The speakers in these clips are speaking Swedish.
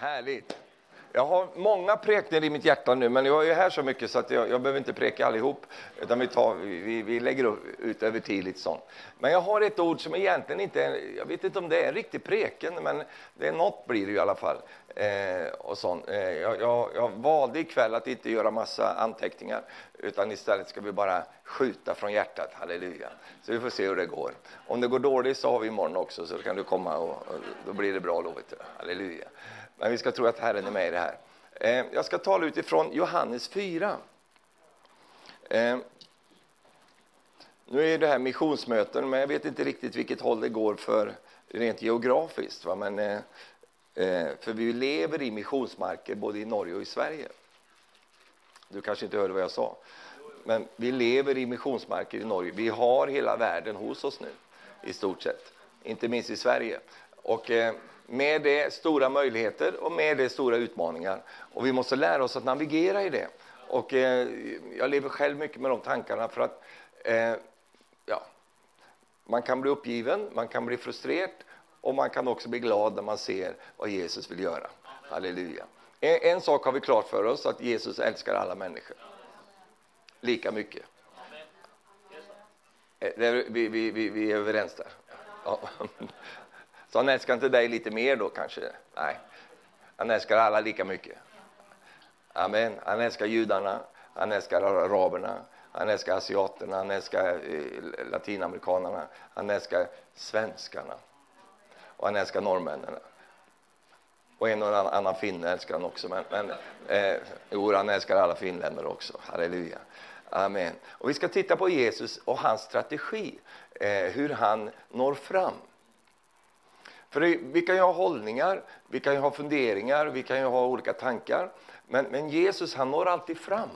Härligt. Jag har många präkningar i mitt hjärta nu, men jag är här så mycket så att jag, jag behöver inte preka allihop, utan vi, tar, vi, vi lägger ut över tid lite sånt. Men jag har ett ord som egentligen inte är, jag vet inte om det är en riktig preken, men det är något blir det i alla fall. Eh, och sånt. Eh, jag, jag, jag valde ikväll att inte göra massa anteckningar, utan istället ska vi bara skjuta från hjärtat, halleluja. Så vi får se hur det går. Om det går dåligt så har vi imorgon också, så kan du komma och, och då blir det bra, lovet. Halleluja. Men vi ska tro att Herren är med i det här. Eh, jag ska tala utifrån Johannes 4. Eh, nu är det här missionsmöten, men jag vet inte riktigt vilket håll det går för rent geografiskt. Va? Men, eh, för vi lever i missionsmarker både i Norge och i Sverige. Du kanske inte hörde vad jag sa. Men vi lever i missionsmarker i Norge. Vi har hela världen hos oss nu, i stort sett. Inte minst i Sverige. Och med det stora möjligheter och med det stora utmaningar. Och vi måste lära oss att navigera i det. Och eh, jag lever själv mycket med de tankarna för att eh, ja, man kan bli uppgiven, man kan bli frustrerad och man kan också bli glad när man ser vad Jesus vill göra. Halleluja. En, en sak har vi klart för oss, att Jesus älskar alla människor. Lika mycket. Eh, vi, vi, vi, vi är överens där. Ja. Så han älskar inte dig lite mer då kanske? Nej, han älskar alla lika mycket. Amen. Han älskar judarna, han älskar araberna, han älskar asiaterna, han älskar eh, latinamerikanerna, han älskar svenskarna och han älskar norrmännen. Och en och annan finne älskar han också, men, men eh, jo, han älskar alla finländare också. Halleluja. Amen. Och vi ska titta på Jesus och hans strategi, eh, hur han når fram. För det, vi kan ju ha hållningar, vi kan ju ha funderingar, vi kan ju ha olika tankar. Men, men Jesus han når alltid fram.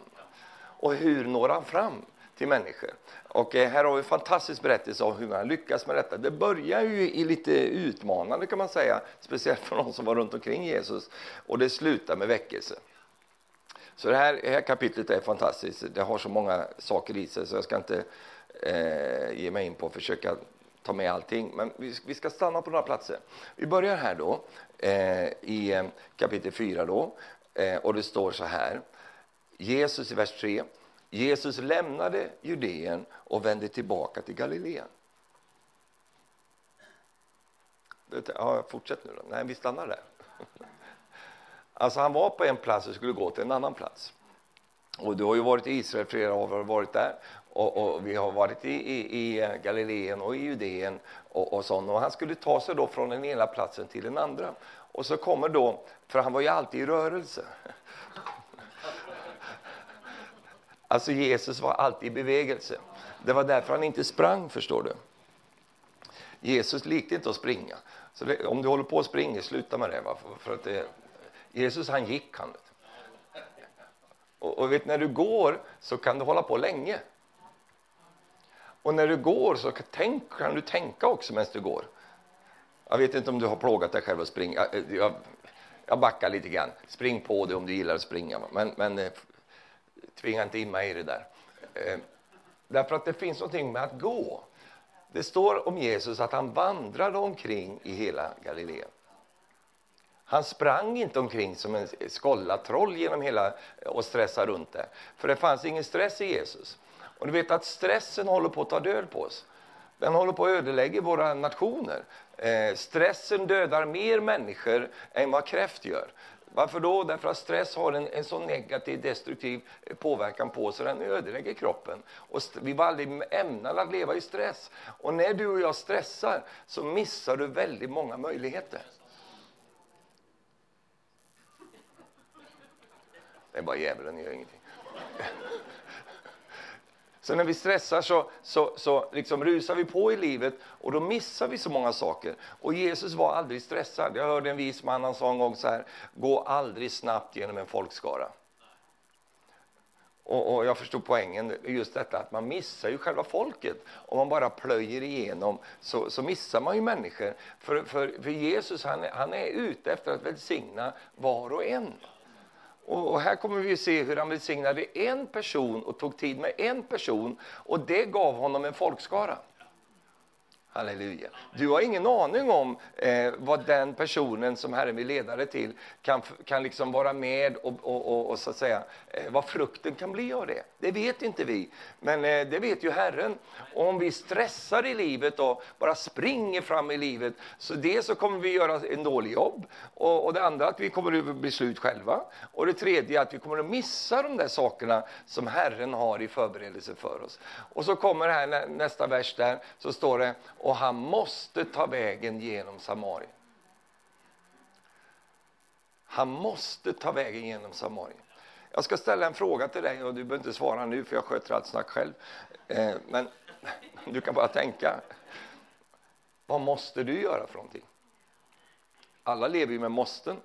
Och hur når han fram till människor? Och eh, här har vi en fantastisk berättelse om hur man lyckas med detta. Det börjar ju i lite utmanande kan man säga, speciellt för de som var runt omkring Jesus. Och det slutar med väckelse. Så det här, det här kapitlet är fantastiskt. Det har så många saker i sig så jag ska inte eh, ge mig in på att försöka ta med allting, men vi vi ska stanna på några platser. Vi börjar här då eh, i eh, kapitel 4 då, eh, och det står så här. Jesus i vers 3. Jesus lämnade Judeen och vände tillbaka till Galileen. Ja, fortsätt nu då. Nej, vi stannar där. Alltså han var på en plats och skulle gå till en annan plats. Och du har ju varit i Israel, flera av er har varit där. Och, och, vi har varit i, i, i Galileen och i Judeen och, och sånt. Och han skulle ta sig då från den ena platsen till den andra. Och så kommer då, för han var ju alltid i rörelse. Alltså Jesus var alltid i bevegelse. Det var därför han inte sprang, förstår du. Jesus likte inte att springa. Så det, om du håller på att springa, sluta med det. Va? För för att det, Jesus han gick han. Och, och vet, när du går så kan du hålla på länge. Och när du går så tänk, kan du tänka också medan du går. Jag vet inte om du har plågat dig själv att springa. Jag, eh, jag backar lite grann. Spring på det om du gillar att springa. Men, men eh, tvinga inte in mig i det där. Eh, därför att det finns någonting med att gå. Det står om Jesus att han vandrade omkring i hela Galileen. Han sprang inte omkring som en skollatroll genom hela och stressade runt det. För det fanns ingen stress i Jesus. Och du vet att stressen håller på att ta död på oss. Den håller på att ödelägga våra nationer. Eh, stressen dödar mer människor än vad kräft gör. Varför då? Därför att stress har en, en så negativ, destruktiv eh, påverkan på oss, så den ödelägger kroppen. Och vi var aldrig ämnade att leva i stress. Och när du och jag stressar så missar du väldigt många möjligheter. Det är bara djävulen, gör ingenting. Så när vi stressar så, så, så liksom rusar vi på i livet och då missar vi så många saker. Och Jesus var aldrig stressad. Jag hörde en vis man, han sa en gång så här, gå aldrig snabbt genom en folkskara. Och, och, jag förstod poängen, just detta att man missar ju själva folket. Om man bara plöjer igenom så, så missar man ju människor. För, för, för Jesus han, han är ute efter att välsigna var och en. Och här kommer vi se hur han välsignade en person och tog tid med en person och det gav honom en folkskara. Halleluja. Du har ingen aning om eh, vad den personen som Herren vill leda dig till kan, kan liksom vara med och, och, och, och så att säga, eh, vad frukten kan bli av det. Det vet inte vi, men eh, det vet ju Herren. Och om vi stressar i livet och bara springer fram i livet, så det så kommer vi göra en dålig jobb. Och, och det andra att vi kommer att bli slut själva. Och det tredje att vi kommer att missa de där sakerna som Herren har i förberedelse för oss. Och så kommer här nästa vers där, så står det och han måste ta vägen genom Samarien. Han måste ta vägen genom Samarien. Jag ska ställa en fråga till dig och du behöver inte svara nu för jag sköter allt snack själv. Eh, men du kan bara tänka. Vad måste du göra för någonting? Alla lever ju med måsten.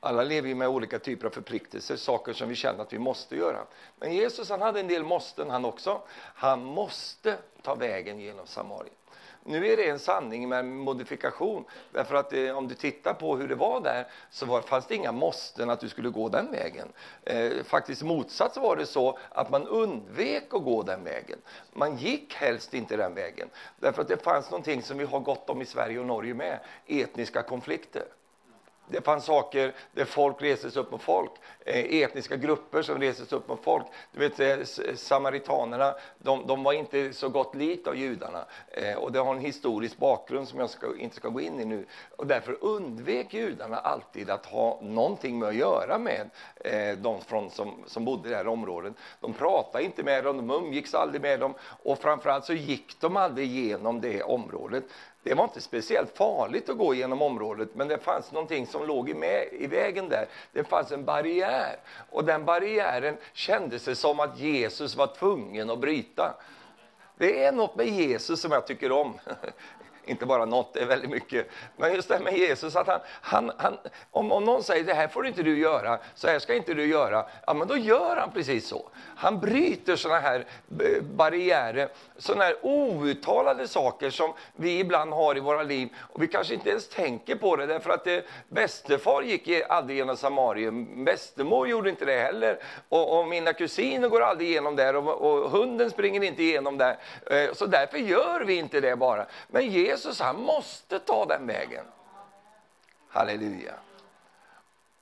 Alla lever ju med olika typer av förpliktelser, saker som vi känner att vi måste göra. Men Jesus han hade en del måsten han också. Han måste ta vägen genom Samarien. Nu är det en sanning med modifikation. Därför att det, om du tittar på hur det var där så var, fanns det inga måsten att du skulle gå den vägen. Eh, faktiskt motsats var det så att man undvek att gå den vägen. Man gick helst inte den vägen. Därför att det fanns någonting som vi har gott om i Sverige och Norge med, etniska konflikter. Det fanns saker där folk restes upp mot folk, eh, etniska grupper som restes upp mot folk. Du vet, eh, samaritanerna, de, de var inte så gott lik av judarna. Eh, och det har en historisk bakgrund som jag ska, inte ska gå in i nu. Och därför undvek judarna alltid att ha någonting med att göra med de från, som, som bodde i det här området. De pratade inte med dem, de umgicks aldrig med dem och framförallt så gick de aldrig igenom det området. Det var inte speciellt farligt att gå genom området, men det fanns någonting som låg i, med, i vägen där. Det fanns en barriär, och den barriären kändes det som att Jesus var tvungen att bryta. Det är något med Jesus som jag tycker om. inte bara något, det är väldigt mycket. Men just det här med Jesus, att han, han, han, om, om någon säger det här får inte du göra, så här ska inte du göra, ja men då gör han precis så. Han bryter sådana här eh, barriärer, sådana här outtalade saker som vi ibland har i våra liv och vi kanske inte ens tänker på det därför att eh, det, bästefar gick aldrig genom Samarien, bästemor gjorde inte det heller och, och mina kusiner går aldrig igenom där och, och hunden springer inte igenom där. Eh, så därför gör vi inte det bara. Men Jesus Jesus han måste ta den vägen. Halleluja.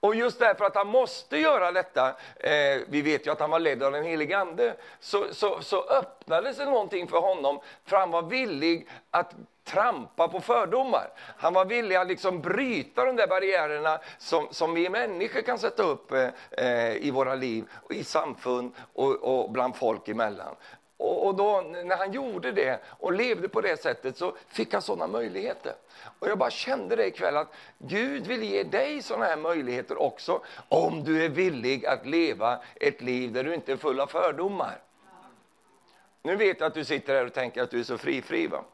Och just därför att han måste göra detta, eh, vi vet ju att han var ledd av den helige Ande, så, så, så öppnades det någonting för honom, för han var villig att trampa på fördomar. Han var villig att liksom bryta de där barriärerna som, som vi människor kan sätta upp eh, eh i våra liv, i samfund och, och bland folk emellan. Och, och då, när han gjorde det och levde på det sättet så fick han sådana möjligheter. Och jag bara kände det ikväll att Gud vill ge dig sådana här möjligheter också om du är villig att leva ett liv där du inte är full av fördomar. Nu vet jag att du sitter här och tänker att du är så fri, fri va?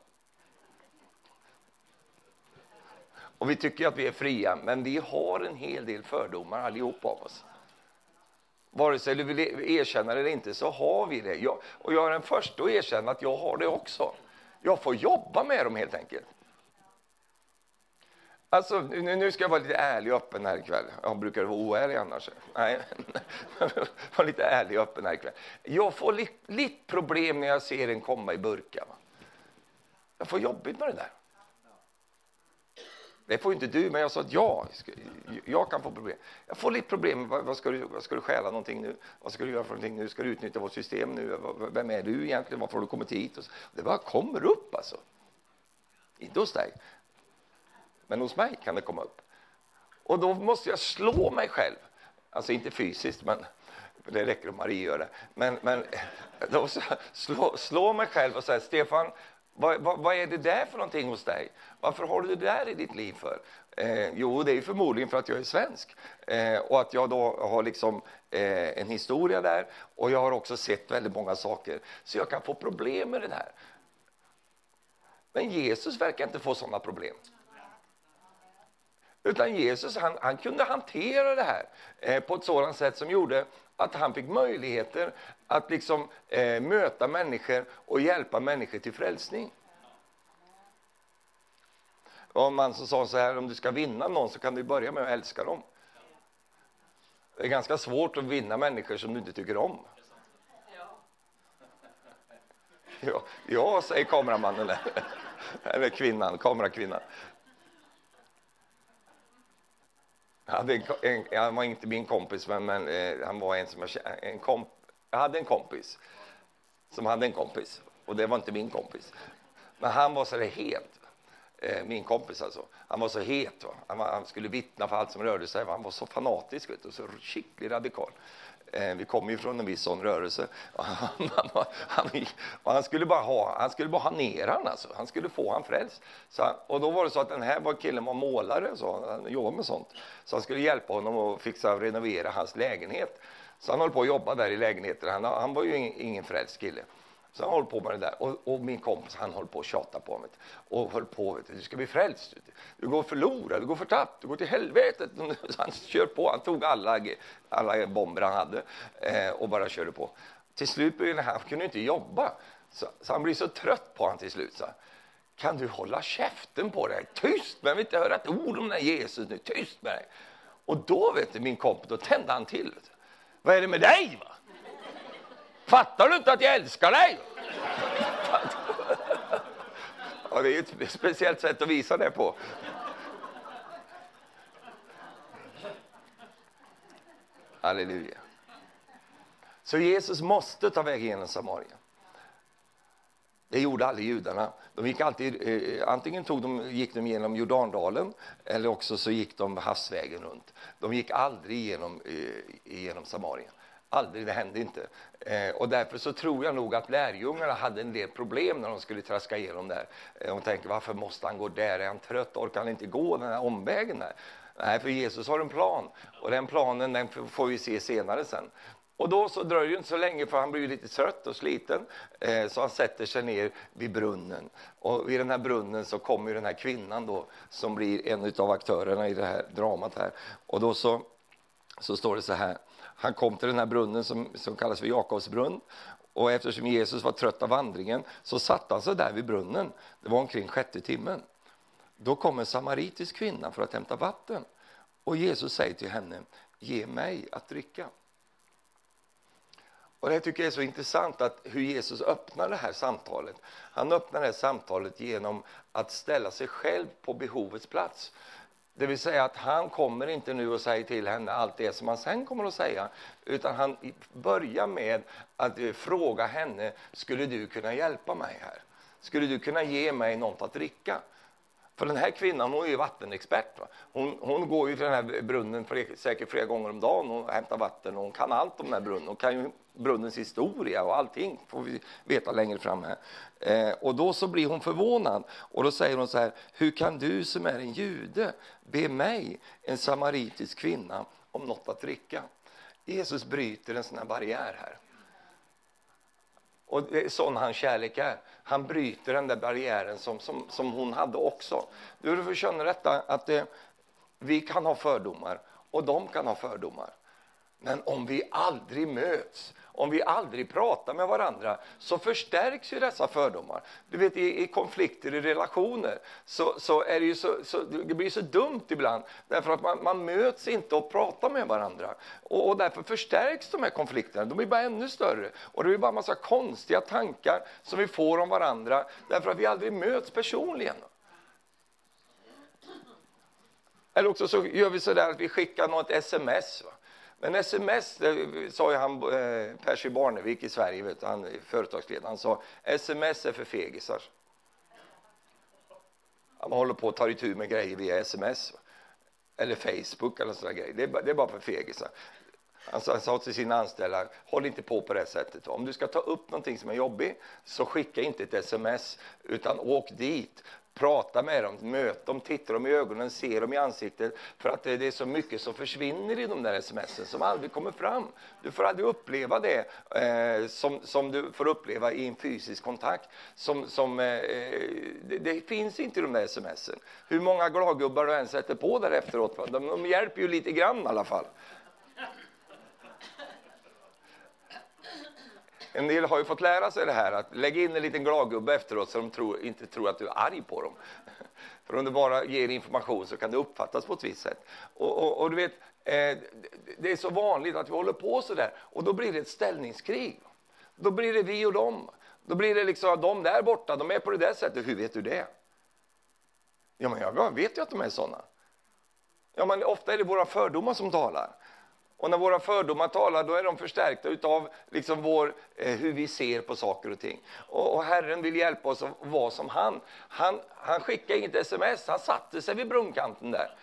Och vi tycker att vi är fria, men vi har en hel del fördomar allihop av oss. Vare sig du vill e- erkänna det eller inte så har vi det. Jag, och jag är den första att erkänna att jag har det också. Jag får jobba med dem helt enkelt. Alltså, nu, nu ska jag vara lite ärlig och öppen här ikväll. Jag brukar vara oärlig annars. Nej, var lite ärlig och öppen här ikväll. Jag får lite, lite problem när jag ser en komma i burka. Va? Jag får jobbigt med det där. Det får inte du, men jag sa att ja, jag kan få problem. Jag får lite problem. Vad ska, du, vad ska du stjäla någonting nu? Vad ska du göra för någonting nu? Ska du utnyttja vårt system nu? Vem är du egentligen? Varför har du kommit hit? Det bara kommer upp alltså. Inte hos dig, men hos mig kan det komma upp. Och då måste jag slå mig själv. Alltså inte fysiskt, men det räcker om Marie gör det. Men, men då slå, slå mig själv och säga Stefan, vad, vad, vad, är det där för någonting hos dig? Varför har du det där i ditt liv för? Eh, jo, det är förmodligen för att jag är svensk eh, och att jag då har liksom eh, en historia där och jag har också sett väldigt många saker så jag kan få problem med det där. Men Jesus verkar inte få sådana problem. Utan Jesus han, han kunde hantera det här eh, på ett sådant sätt som gjorde att han fick möjligheter att liksom, eh, möta människor och hjälpa människor till frälsning. Och man som sa så här, om du ska vinna någon så kan du börja med att älska dem. Det är ganska svårt att vinna människor som du inte tycker om. Ja, ja säger kameramannen. Eller kvinnan, kamerakvinnan. hade en, en, han var inte min kompis, men, men eh, han var en som jag en komp, jag hade en kompis som hade en kompis, och det var inte min kompis. Men han var så där het, eh, min kompis alltså. Han var så het. va? Han, var, han, skulle vittna för allt som rörde sig. Va? Han var så fanatisk, vet du, och så skicklig radikal. Eh, vi kommer ju från en viss sån rörelse. Han, han, han, skulle bara ha, han skulle bara ha ner han alltså. Han skulle få han frälst. Så, och då var det så att den här var killen var målare, så han jobbade med sånt. Så han skulle hjälpa honom att fixa och renovera hans lägenhet. Så han höll på att jobba där i lägenheten. Han, han var ju ingen, ingen frälst kille. Så han höll på med det där. Och, och, min kompis han höll på att tjata på mig. Och höll på, vet du, du ska bli frälst. Du går förlorad, du går förtapp, du går till helvetet. Så han kör på, han tog alla, alla bomber han hade eh, och bara körde på. Till slut började han, han kunde inte jobba. Så, så han blir så trött på honom till slut. Så, kan du hålla käften på dig? Tyst! Men jag vill inte höra ett ord om den Jesus nu. Tyst med dig! Och då, vet du, min kompis, då tände han till. Vet vad är det med dig? Va? Fattar du inte att jag älskar dig? Ja, det är ett speciellt sätt att visa det på. Halleluja. Så Jesus måste ta vägen genom Samarien. Det gjorde aldrig judarna. De gick alltid, eh, antingen tog de, gick de genom Jordandalen eller också så gick de havsvägen runt. De gick aldrig genom, eh, genom Samarien. Aldrig, det hände inte. Eh, och därför så tror jag nog att lärjungarna hade en del problem när de skulle traska igenom där. Eh, de tänkte, varför måste han gå där? Är han trött? Orkar han inte gå den här omvägen där? Nej, för Jesus har en plan. Och den planen den får vi se senare sen. Och då så dröjer det inte så länge för han blir lite trött och sliten. Eh, så han sätter sig ner vid brunnen. Och vid den här brunnen så kommer den här kvinnan då som blir en av aktörerna i det här dramat här. Och då så, så står det så här. Han kom till den här brunnen som, som kallas för Jakobs brunn. Och eftersom Jesus var trött av vandringen så satte han sig där vid brunnen. Det var omkring sjätte timmen. Då kom en samaritisk kvinna för att hämta vatten. Och Jesus säger till henne, ge mig att dricka. Och Det tycker jag är så intressant att hur Jesus öppnar det här samtalet. Han öppnar det här samtalet genom att ställa sig själv på behovets plats. Det vill säga att han kommer inte nu och säger till henne allt det som han sen kommer att säga, utan han börjar med att eh, fråga henne, skulle du kunna hjälpa mig här? Skulle du kunna ge mig något att dricka? För den här kvinnan hon är ju vattenexpert. Va? Hon, hon går ju till den här brunnen för, säkert flera gånger om dagen och hämtar vatten. Och hon kan allt om den här brunnen. Hon kan ju brunnens historia och allting får vi veta längre fram här. Eh, och då så blir hon förvånad och då säger hon så här, hur kan du som är en jude be mig, en samaritisk kvinna, om något att dricka? Jesus bryter en sån här barriär här. Och det är sån hans kärlek är. Han bryter den där barriären som, som, som hon hade också. Du får detta att det, vi kan ha fördomar och de kan ha fördomar. Men om vi aldrig möts om vi aldrig pratar med varandra så förstärks ju dessa fördomar. Du vet, i, i konflikter i relationer så, så, är det, ju så, så, det blir så dumt ibland därför att man, man möts inte och pratar med varandra. Och, och, därför förstärks de här konflikterna. De blir bara ännu större. Och det blir bara en massa konstiga tankar som vi får om varandra därför att vi aldrig möts personligen. Eller också så gör vi så där att vi skickar något sms. Va? Men sms, det sa ju han eh, Percy Barnevik i Sverige, vet du, han företagsledaren, han sa sms är för fegisar. Man håller på att ta itu med grejer via sms eller Facebook eller sådana grejer. Det är, bara, det är bara för fegisar. Han sa, han sa till sina anställda, håll inte på på det sättet. Om du ska ta upp någonting som är jobbigt, så skicka inte ett sms, utan åk dit prata med dem, möt dem, titta dem i ögonen, se dem i ansiktet. För att det är så mycket som försvinner i de där sms som aldrig kommer fram. Du får aldrig uppleva det eh, som, som du får uppleva i en fysisk kontakt. Som, som, eh, eh det, det, finns inte i de där sms. Hur många gladgubbar du än sätter på där efteråt, de, de hjälper ju lite grann i alla fall. En del har ju fått lära sig det här att lägga in en liten gladgubbe efteråt så de tror, inte tror att du är arg på dem. För om du bara ger information så kan det uppfattas på ett visst sätt. Och, och, och du vet, eh, det är så vanligt att vi håller på så där och då blir det ett ställningskrig. Då blir det vi och dem. Då blir det liksom, de där borta, de är på det där sättet, hur vet du det? Ja, men jag vet ju att de är sådana. Ja, men ofta är det våra fördomar som talar. Och när våra fördomar talar, då är de förstärkta utav liksom vår, eh, hur vi ser på saker och ting. Och, och, Herren vill hjälpa oss att vara som han. Han, han skickade inget sms, han satte sig vid brunkanten där.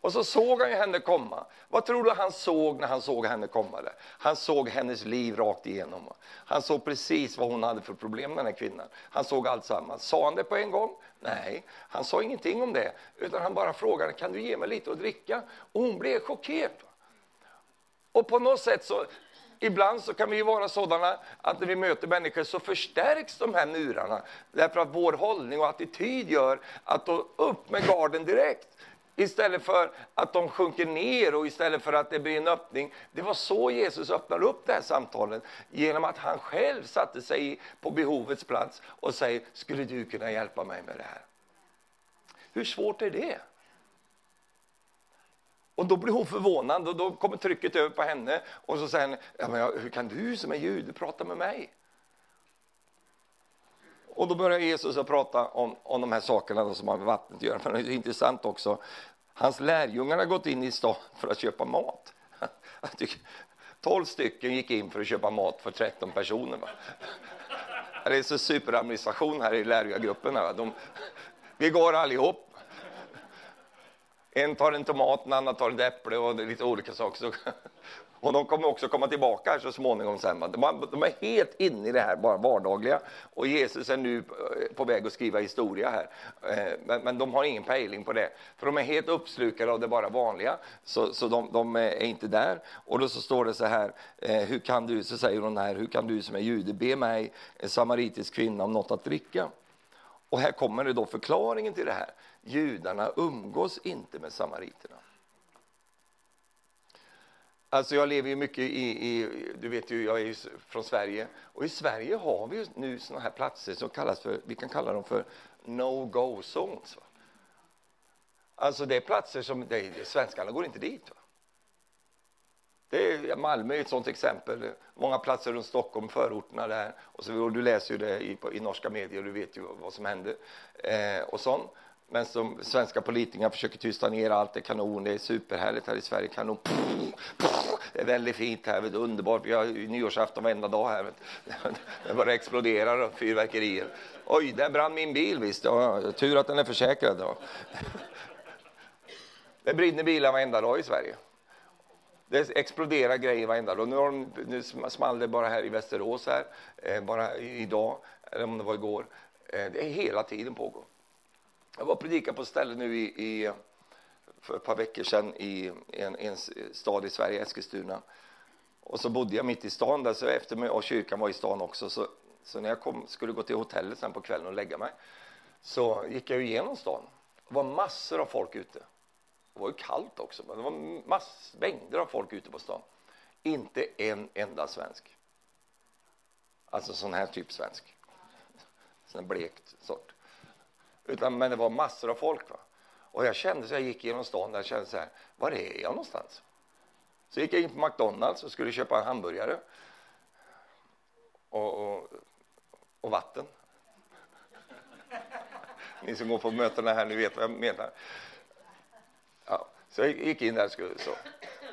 Och så såg han ju henne komma. Vad tror du han såg när han såg henne komma? Där? Han såg hennes liv rakt igenom. Han såg precis vad hon hade för problem, den här kvinnan. Han såg allt samman. Sa han det på en gång? Nej, han sa ingenting om det. Utan han bara frågade, kan du ge mig lite att dricka? Och hon blev chockerad. Och på något sätt så, ibland så kan vi vara sådana att när vi möter människor så förstärks de här murarna. Därför att vår hållning och attityd gör att då upp med garden direkt. Istället för att de sjunker ner och istället för att det blir en öppning. Det var så Jesus öppnade upp det här samtalet. Genom att han själv satte sig på behovets plats och säger, skulle du kunna hjälpa mig med det här? Hur svårt är det? Och då blir hon förvånad och då kommer trycket över på henne och så säger hon, ja, men hur kan du som är jude prata med mig? Och då börjar Jesus att prata om, om de här sakerna som har med vattnet att göra. Men det är intressant också, hans lärjungar har gått in i stan för att köpa mat. Tolv stycken gick in för att köpa mat för 13 personer. Va? Det är så superadministration här i lärjungagrupperna. vi går allihop en tar en tomat, en annan tar ett äpple och lite olika saker. Så, Och de kommer också komma tillbaka här så småningom sen. De de är helt inne i det här bara vardagliga. Och Jesus är nu eh, på väg att skriva historia här. Eh, men, men, de har ingen pejling på det. För de är helt uppslukade av det bara vanliga. Så, så de, de är inte där. Och då så står det så här, eh, hur kan du, så säger hon här, hur kan du som är jude be mig, en samaritisk kvinna, om något att dricka? Och här kommer det då förklaringen till det här. Judarna umgås inte med samariterna. Alltså jag lever ju mycket i, i, du vet ju, jag är ju från Sverige och i Sverige har vi nu sådana här platser som kallas för, vi kan kalla dem för no-go zones. Va? Alltså det är platser som, det, svenskarna går inte dit. Va? Det är, Malmö är ett sådant exempel. Många platser runt Stockholm, förorterna där. Och, så, och du läser ju det i, i norska medier, du vet ju vad som händer Eh, och sånt. Men som svenska politiker försöker tysta ner allt, det är kanon, det är superhärligt här i Sverige, kanon. Det är väldigt fint här, det är underbart, vi har nyårsafton varenda dag här. Det bara exploderar och fyrverkerier. Oj, där brann min bil visst, ja, tur att den är försäkrad. Ja. Det brinner bilar varenda dag i Sverige. Det exploderar grejer varenda dag. Nu, har de, nu small det bara här i Västerås här, eh, bara idag, eller om det var igår. Eh, det är hela tiden pågår. Jag var och predikade på ett ställe nu i, i, för ett par veckor sedan i en, en stad i Sverige, Eskilstuna. Och så bodde jag mitt i stan där, så efter mig, och kyrkan var i stan också. Så, så när jag kom, skulle gå till hotellet sen på kvällen och lägga mig så gick jag igenom stan. Det var massor av folk ute. Det var ju kallt också, men det var mass, mängder av folk ute på stan. Inte en enda svensk. Alltså sån här typ svensk. Sån här blekt sort. Utan, men det var massor av folk. Va? Och jag kände så jag gick genom stan där, jag kände så här, var är jag någonstans? Så gick jag in på McDonalds och skulle köpa en hamburgare. Och, och, och vatten. Ni som går på mötena här, ni vet vad jag menar. Ja, så jag gick in där. Så.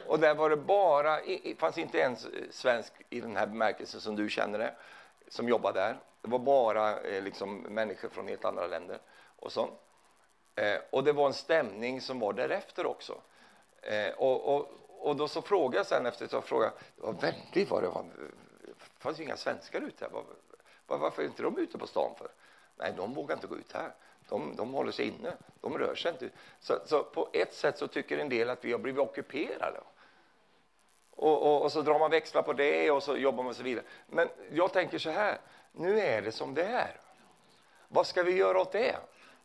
Och där var det bara, det fanns inte ens eh, svensk i den här bemärkelsen som du känner det, som jobbade där. Det var bara eh, liksom, människor från helt andra länder och så. Eh, och det var en stämning som var därefter också. Eh, och, och, och då så frågade jag sen efter ett frågade, det var väldigt vad det var, det fanns ju inga svenskar ute här. Var, var, varför är inte de ute på stan för? Nej, de vågar inte gå ut här. De, de håller sig inne. De rör sig inte. Så, så på ett sätt så tycker en del att vi har blivit ockuperade. Och, och, och, så drar man växlar på det och så jobbar man så vidare. Men jag tänker så här, nu är det som det är. Vad ska vi göra åt det?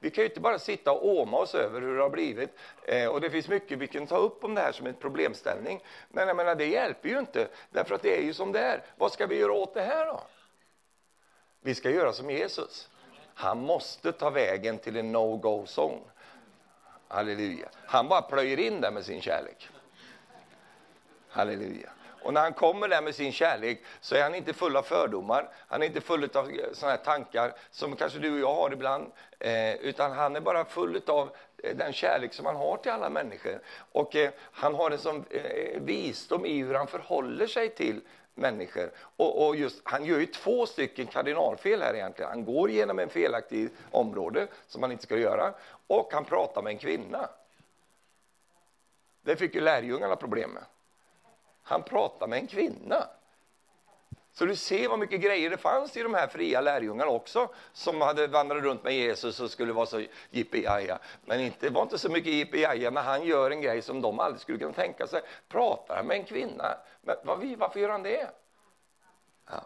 Vi kan ju inte bara sitta och åma oss över hur det har blivit. Eh, och det finns mycket vi kan ta upp om det här som en problemställning. Men jag menar, det hjälper ju inte, därför att det är ju som det är. Vad ska vi göra åt det här då? Vi ska göra som Jesus. Han måste ta vägen till en no-go zone. Halleluja. Han bara plöjer in där med sin kärlek. Halleluja. Och när han kommer där med sin kärlek så är han inte full av fördomar, han är inte full av eh, såna här tankar som kanske du och jag har ibland, eh, utan han är bara full av eh, den kärlek som han har till alla människor. Och eh, han har en sån eh, visdom i hur han förhåller sig till människor. Och, och, just, han gör ju två stycken kardinalfel här egentligen. Han går igenom en felaktig område som han inte ska göra och han pratar med en kvinna. Det fick ju lärjungarna problem med. Han pratar med en kvinna. Så du ser vad mycket grejer det fanns i de här fria lärjungarna också som hade vandrat runt med Jesus och skulle vara så jippi Men inte, det var inte så mycket jippi när han gör en grej som de aldrig skulle kunna tänka sig. Pratar han med en kvinna? Men varför gör han det? Ja.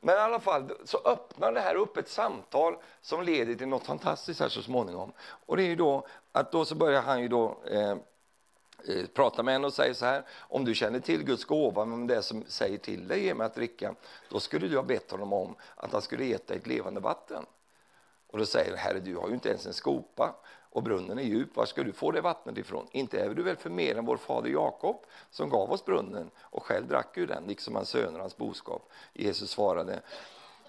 Men i alla fall så öppnar det här upp ett samtal som leder till något fantastiskt här så småningom. Och det är ju då att då så börjar han ju då eh, Eh, pratar med henne och säger så här, om du känner till Guds gåva, men det som säger till dig, är med att dricka, då skulle du ha bett honom om att han skulle äta ett levande vatten. Och då säger Herre, du har ju inte ens en skopa och brunnen är djup, var ska du få det vattnet ifrån? Inte är du väl för mer än vår fader Jakob som gav oss brunnen och själv drack ur den, liksom hans söner och hans boskap. Jesus svarade,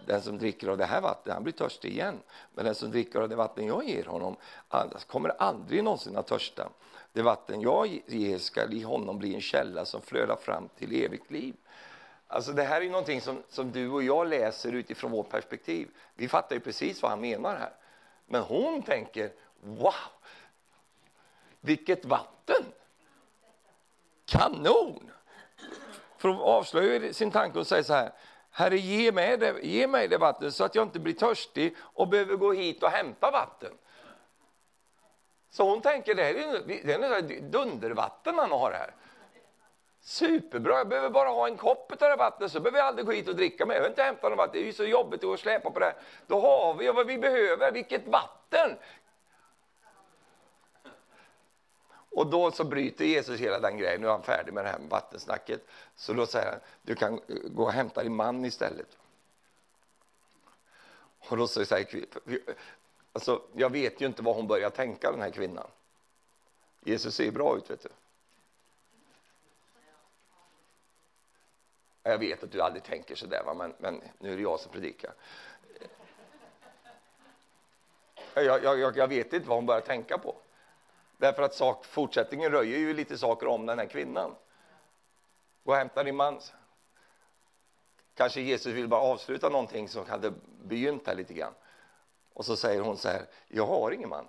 den som dricker av det här vattnet, han blir törstig igen. Men den som dricker av det vatten jag ger honom, kommer aldrig någonsin att törsta. Det vatten jag ger skall i honom bli en källa som flödar fram till evigt liv. Alltså det här är någonting som, som du och jag läser utifrån vårt perspektiv. Vi fattar ju precis vad han menar här. Men hon tänker, wow, vilket vatten! Kanon! För hon avslöjar sin tanke och säger så här, Herre ge mig, det, ge mig det vatten så att jag inte blir törstig och behöver gå hit och hämta vatten. Så hon tänker, det här är, det är dundervatten han har här. Superbra, jag behöver bara ha en kopp av det vattnet så behöver jag aldrig gå hit och dricka mer. Jag behöver inte hämta något vatten, det är ju så jobbigt att släpa på det. Här. Då har vi vad vi behöver, vilket vatten! Och då så bryter Jesus hela den grejen, nu är han färdig med det här vattensnacket. Så då säger han, du kan gå och hämta din man istället. Och då säger Alltså, jag vet ju inte vad hon börjar tänka, den här kvinnan. Jesus ser bra ut, vet du. Jag vet att du aldrig tänker så där. Men, men nu är det jag som predikar. Jag, jag, jag, vet inte vad hon börjar tänka på. Därför att sak, fortsättningen röjer ju lite saker om den här kvinnan. Gå och hämta din man. Kanske Jesus vill bara avsluta någonting som hade begynt här lite grann. Och så säger hon så här, jag har ingen man.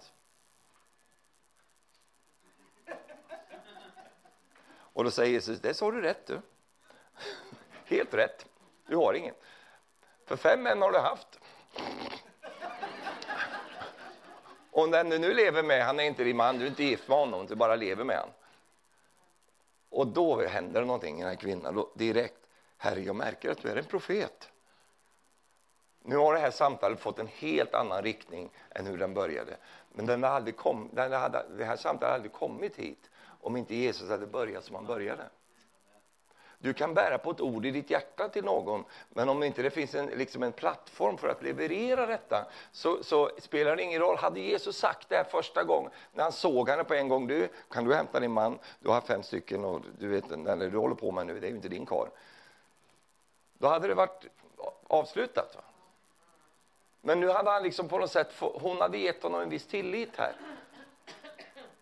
Och då säger Jesus, det sa du rätt du. Helt rätt, du har ingen. För fem män har du haft. Och den du nu lever med, han är inte din man, du är inte gift med honom, du bara lever med honom. Och då händer det någonting i den här kvinnan, då, direkt. Herre, jag märker att du är en profet. Nu har det här samtalet fått en helt annan riktning än hur den började. Men den hade kom, den hade, det här samtalet hade aldrig kommit hit om inte Jesus hade börjat som han började. Du kan bära på ett ord i ditt hjärta till någon, men om inte det finns en, liksom en plattform för att leverera detta så, så, spelar det ingen roll. Hade Jesus sagt det här första gången, när han såg henne på en gång, du, kan du hämta din man, du har fem stycken och du vet, eller du håller på med nu, det är ju inte din kar. Då hade det varit avslutat. Va? Men nu hade han liksom på något sätt, hon hade gett honom en viss tillit här.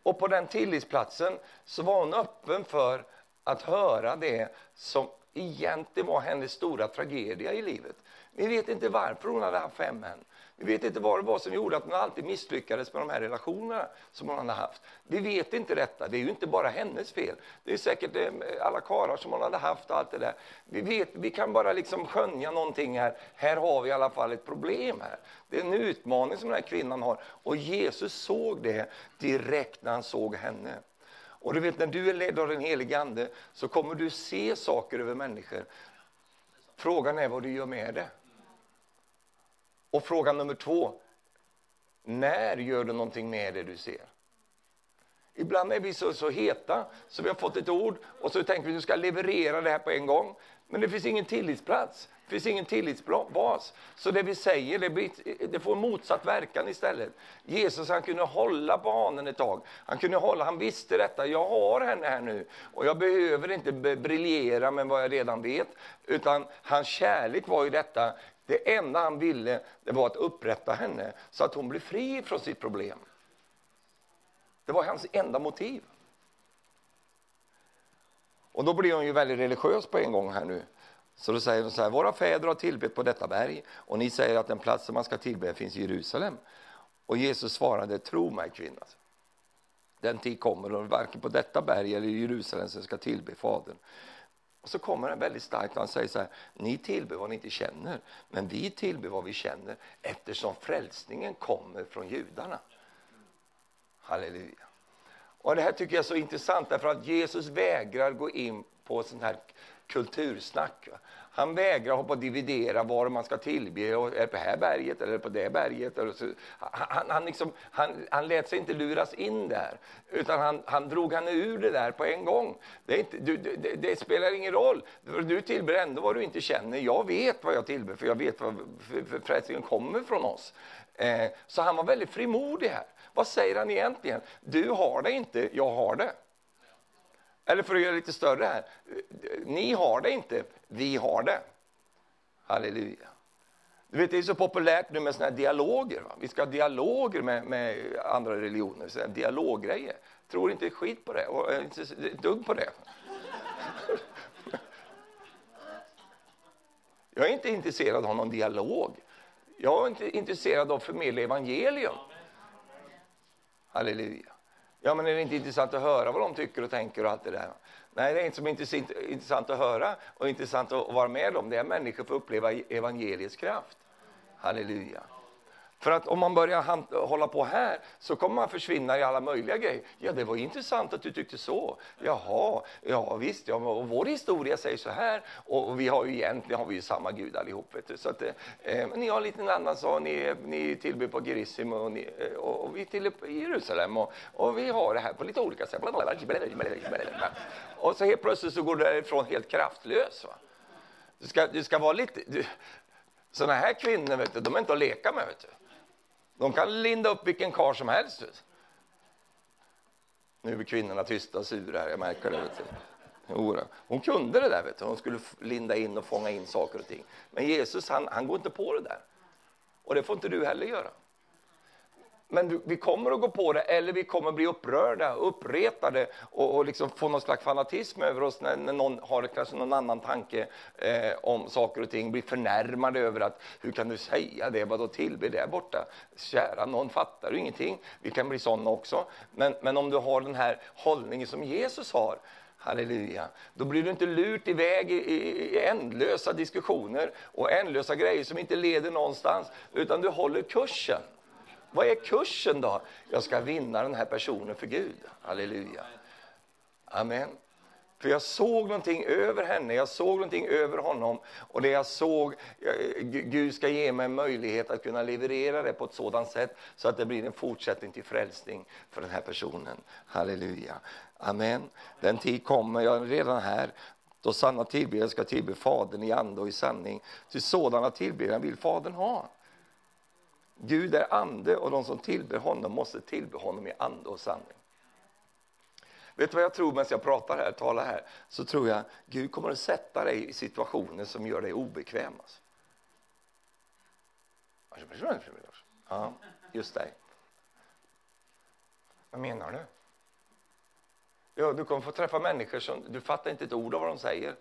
Och på den tillitsplatsen så var hon öppen för att höra det som egentligen var hennes stora tragedia i livet. Vi vet inte varför hon hade haft fem män. Vi vet inte vad det var som gjorde att hon alltid misslyckades med de här relationerna som hon hade haft. Vi vet inte detta. Det är ju inte bara hennes fel. Det är säkert eh, alla karlar som hon hade haft och allt det där. Vi, vet, vi kan bara liksom skönja någonting här. Här har vi i alla fall ett problem här. Det är en utmaning som den här kvinnan har. Och Jesus såg det direkt när han såg henne. Och du vet, när du är ledd av den helige Ande så kommer du se saker över människor. Frågan är vad du gör med det. Och fråga nummer två. När gör du någonting med det du ser? Ibland är vi så, så heta så vi har fått ett ord och så tänker vi att vi ska leverera det här på en gång. Men det finns ingen tillitsplats, det finns ingen tillitsbas. Så det vi säger det, blir, det får motsatt verkan istället. Jesus han kunde hålla barnen ett tag. Han kunde hålla, han visste detta, jag har henne här nu och jag behöver inte briljera med vad jag redan vet. Utan hans kärlek var ju detta, det enda han ville det var att upprätta henne så att hon blev fri från sitt problem. Det var hans enda motiv. Och då blir hon ju väldigt religiös på en gång här nu. Så då säger hon så här, våra fäder har tillbett på detta berg och ni säger att den platsen man ska tillbe finns i Jerusalem. Och Jesus svarade, tro mig kvinna. Den tid kommer och varken på detta berg eller i Jerusalem som ska tillbe Fadern. Och så kommer den väldigt starkt och han säger så här, ni tillber vad ni inte känner, men vi tillber vad vi känner eftersom frälsningen kommer från judarna. Halleluja. Och Det här tycker jag är så intressant därför att Jesus vägrar gå in på sån här kultursnack. Han vägrar hoppa och dividera var man ska tillbe. Är det på det här berget eller på det berget? Han, han, liksom, han, han lät sig inte luras in där, utan han, han drog henne ur det där på en gång. Det, inte, du, det, det spelar ingen roll. Du tillber ändå vad du inte känner. Jag vet vad jag tillber, för jag vet var frälsningen kommer från oss. Eh, så han var väldigt frimodig här. Vad säger han egentligen? Du har det inte, jag har det. Eller för att göra det lite större här. Ni har det inte, vi har det. Halleluja. Du vet, det är så populärt nu med såna dialoger. Va? Vi ska ha dialoger med, med andra religioner, så dialoggrejer. Tror inte skit på det, och eh, inte ett dugg på det. Jag är inte intresserad av någon dialog. Jag är inte intresserad av att förmedla evangelium. Halleluja. Ja, men är det inte intressant att höra vad de tycker och tänker och allt det där? Nej, det är inte så intressant att höra och intressant att vara med om. Det är människor får uppleva evangeliets kraft. Halleluja. För att om man börjar hålla på här så kommer man försvinna i alla möjliga grejer. Ja, det var intressant att du tyckte så. Jaha, ja visst, ja, och vår historia säger så här. Och vi har ju egentligen har vi ju samma Gud allihop. Vet du. Så att, eh, eh ni har en liten annan sak, ni, ni tillber på Gerissim och, ni, eh, och, och vi tillber på Jerusalem. Och, och vi har det här på lite olika sätt. Och så helt plötsligt så går du därifrån helt kraftlös. Va? Du ska, du ska vara lite... Du, såna här kvinnor, vet du, de är inte att leka med. Vet du. De kan linda upp vilken kar som helst. Nu är kvinnorna tysta och sura här, jag märker det. Vet du. Hon kunde det där, vet du. hon skulle linda in och fånga in saker och ting. Men Jesus han, han går inte på det där. Och det får inte du heller göra. Men vi kommer att gå på det, eller vi kommer att bli upprörda, uppretade och, och liksom få någon slags fanatism över oss när, när någon har kanske någon annan tanke eh, om saker och ting, blir förnärmade över att hur kan du säga det, vadå tillbe där borta? Kära någon fattar du ingenting. Vi kan bli sådana också. Men, men om du har den här hållningen som Jesus har, Halleluja. Då blir du inte lurt iväg i, i, i ändlösa diskussioner och ändlösa grejer som inte leder någonstans, utan du håller kursen. Vad är kursen då? Jag ska vinna den här personen för Gud. Halleluja. Amen. För jag såg någonting över henne, jag såg någonting över honom. Och det jag såg, Gud ska ge mig en möjlighet att kunna leverera det på ett sådant sätt så att det blir en fortsättning till frälsning för den här personen. Halleluja. Amen. Den tid kommer, jag är redan här, då sanna tillbedjare ska tillbe Fadern i ande och i sanning. Till sådana tillbedjare vill Fadern ha. Gud är ande och de som tillber honom måste tillbe honom i ande och sanning. Vet du vad jag tror medan jag pratar här, talar här? Så tror jag Gud kommer att sätta dig i situationer som gör dig obekväm. Alltså. Ja, just dig. Vad menar du? Ja, du kommer få träffa människor som du fattar inte ett ord av vad de säger.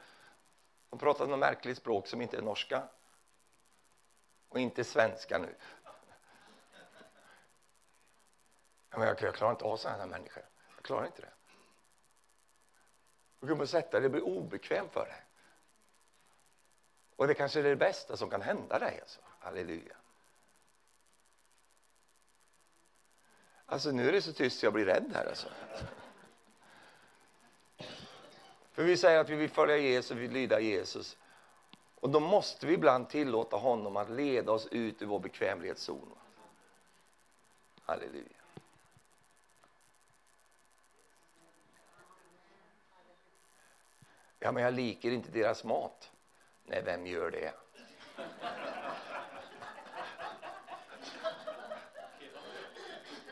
De pratar något märkligt språk som inte är norska. Och inte svenska nu. Men jag, jag klarar inte av sådana här människor. Jag klarar inte det. Du kommer sätta dig, det blir obekvämt för dig. Och det kanske är det bästa som kan hända dig. Alltså. Halleluja. Alltså nu är det så tyst jag blir rädd här alltså. För vi säger att vi vill följa Jesus, vi vill lyda Jesus. Och då måste vi ibland tillåta honom att leda oss ut ur vår bekvämlighetszon. Halleluja. Ja, men jag liker inte deras mat. Nej, vem gör det?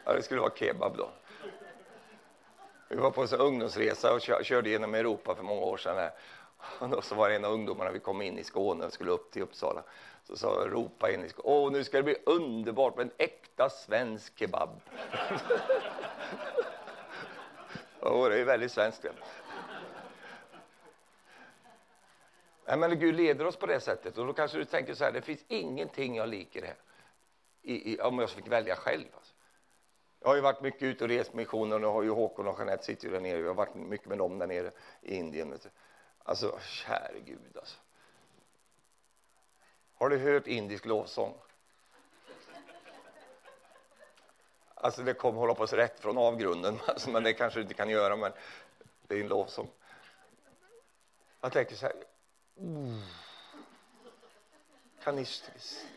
Ja, det skulle vara kebab då. Vi var på en ungdomsresa och körde genom Europa för många år sedan. Och då så var det en av ungdomarna, vi kom in i Skåne och skulle upp till Uppsala. Så sa ropa in i Skåne, åh nu ska det bli underbart med en äkta svensk kebab. Åh, det är väldigt svenskt det. Nej, men Gud leder oss på det sättet. Och då kanske du tänker så här, det finns ingenting jag liker här. I, i, om jag fick välja själv. Alltså. Jag har ju varit mycket ute och rest missionen och har ju Håkon och Jeanette sitter ju där nere. Jag har varit mycket med dem där nere i Indien. Alltså, käre Gud alltså. Har du hört indisk lovsång? Alltså det kommer hålla på sig rätt från avgrunden, alltså, men det kanske du inte kan göra, men det är en lovsång. Jag tänker så här, oh. kan, ni,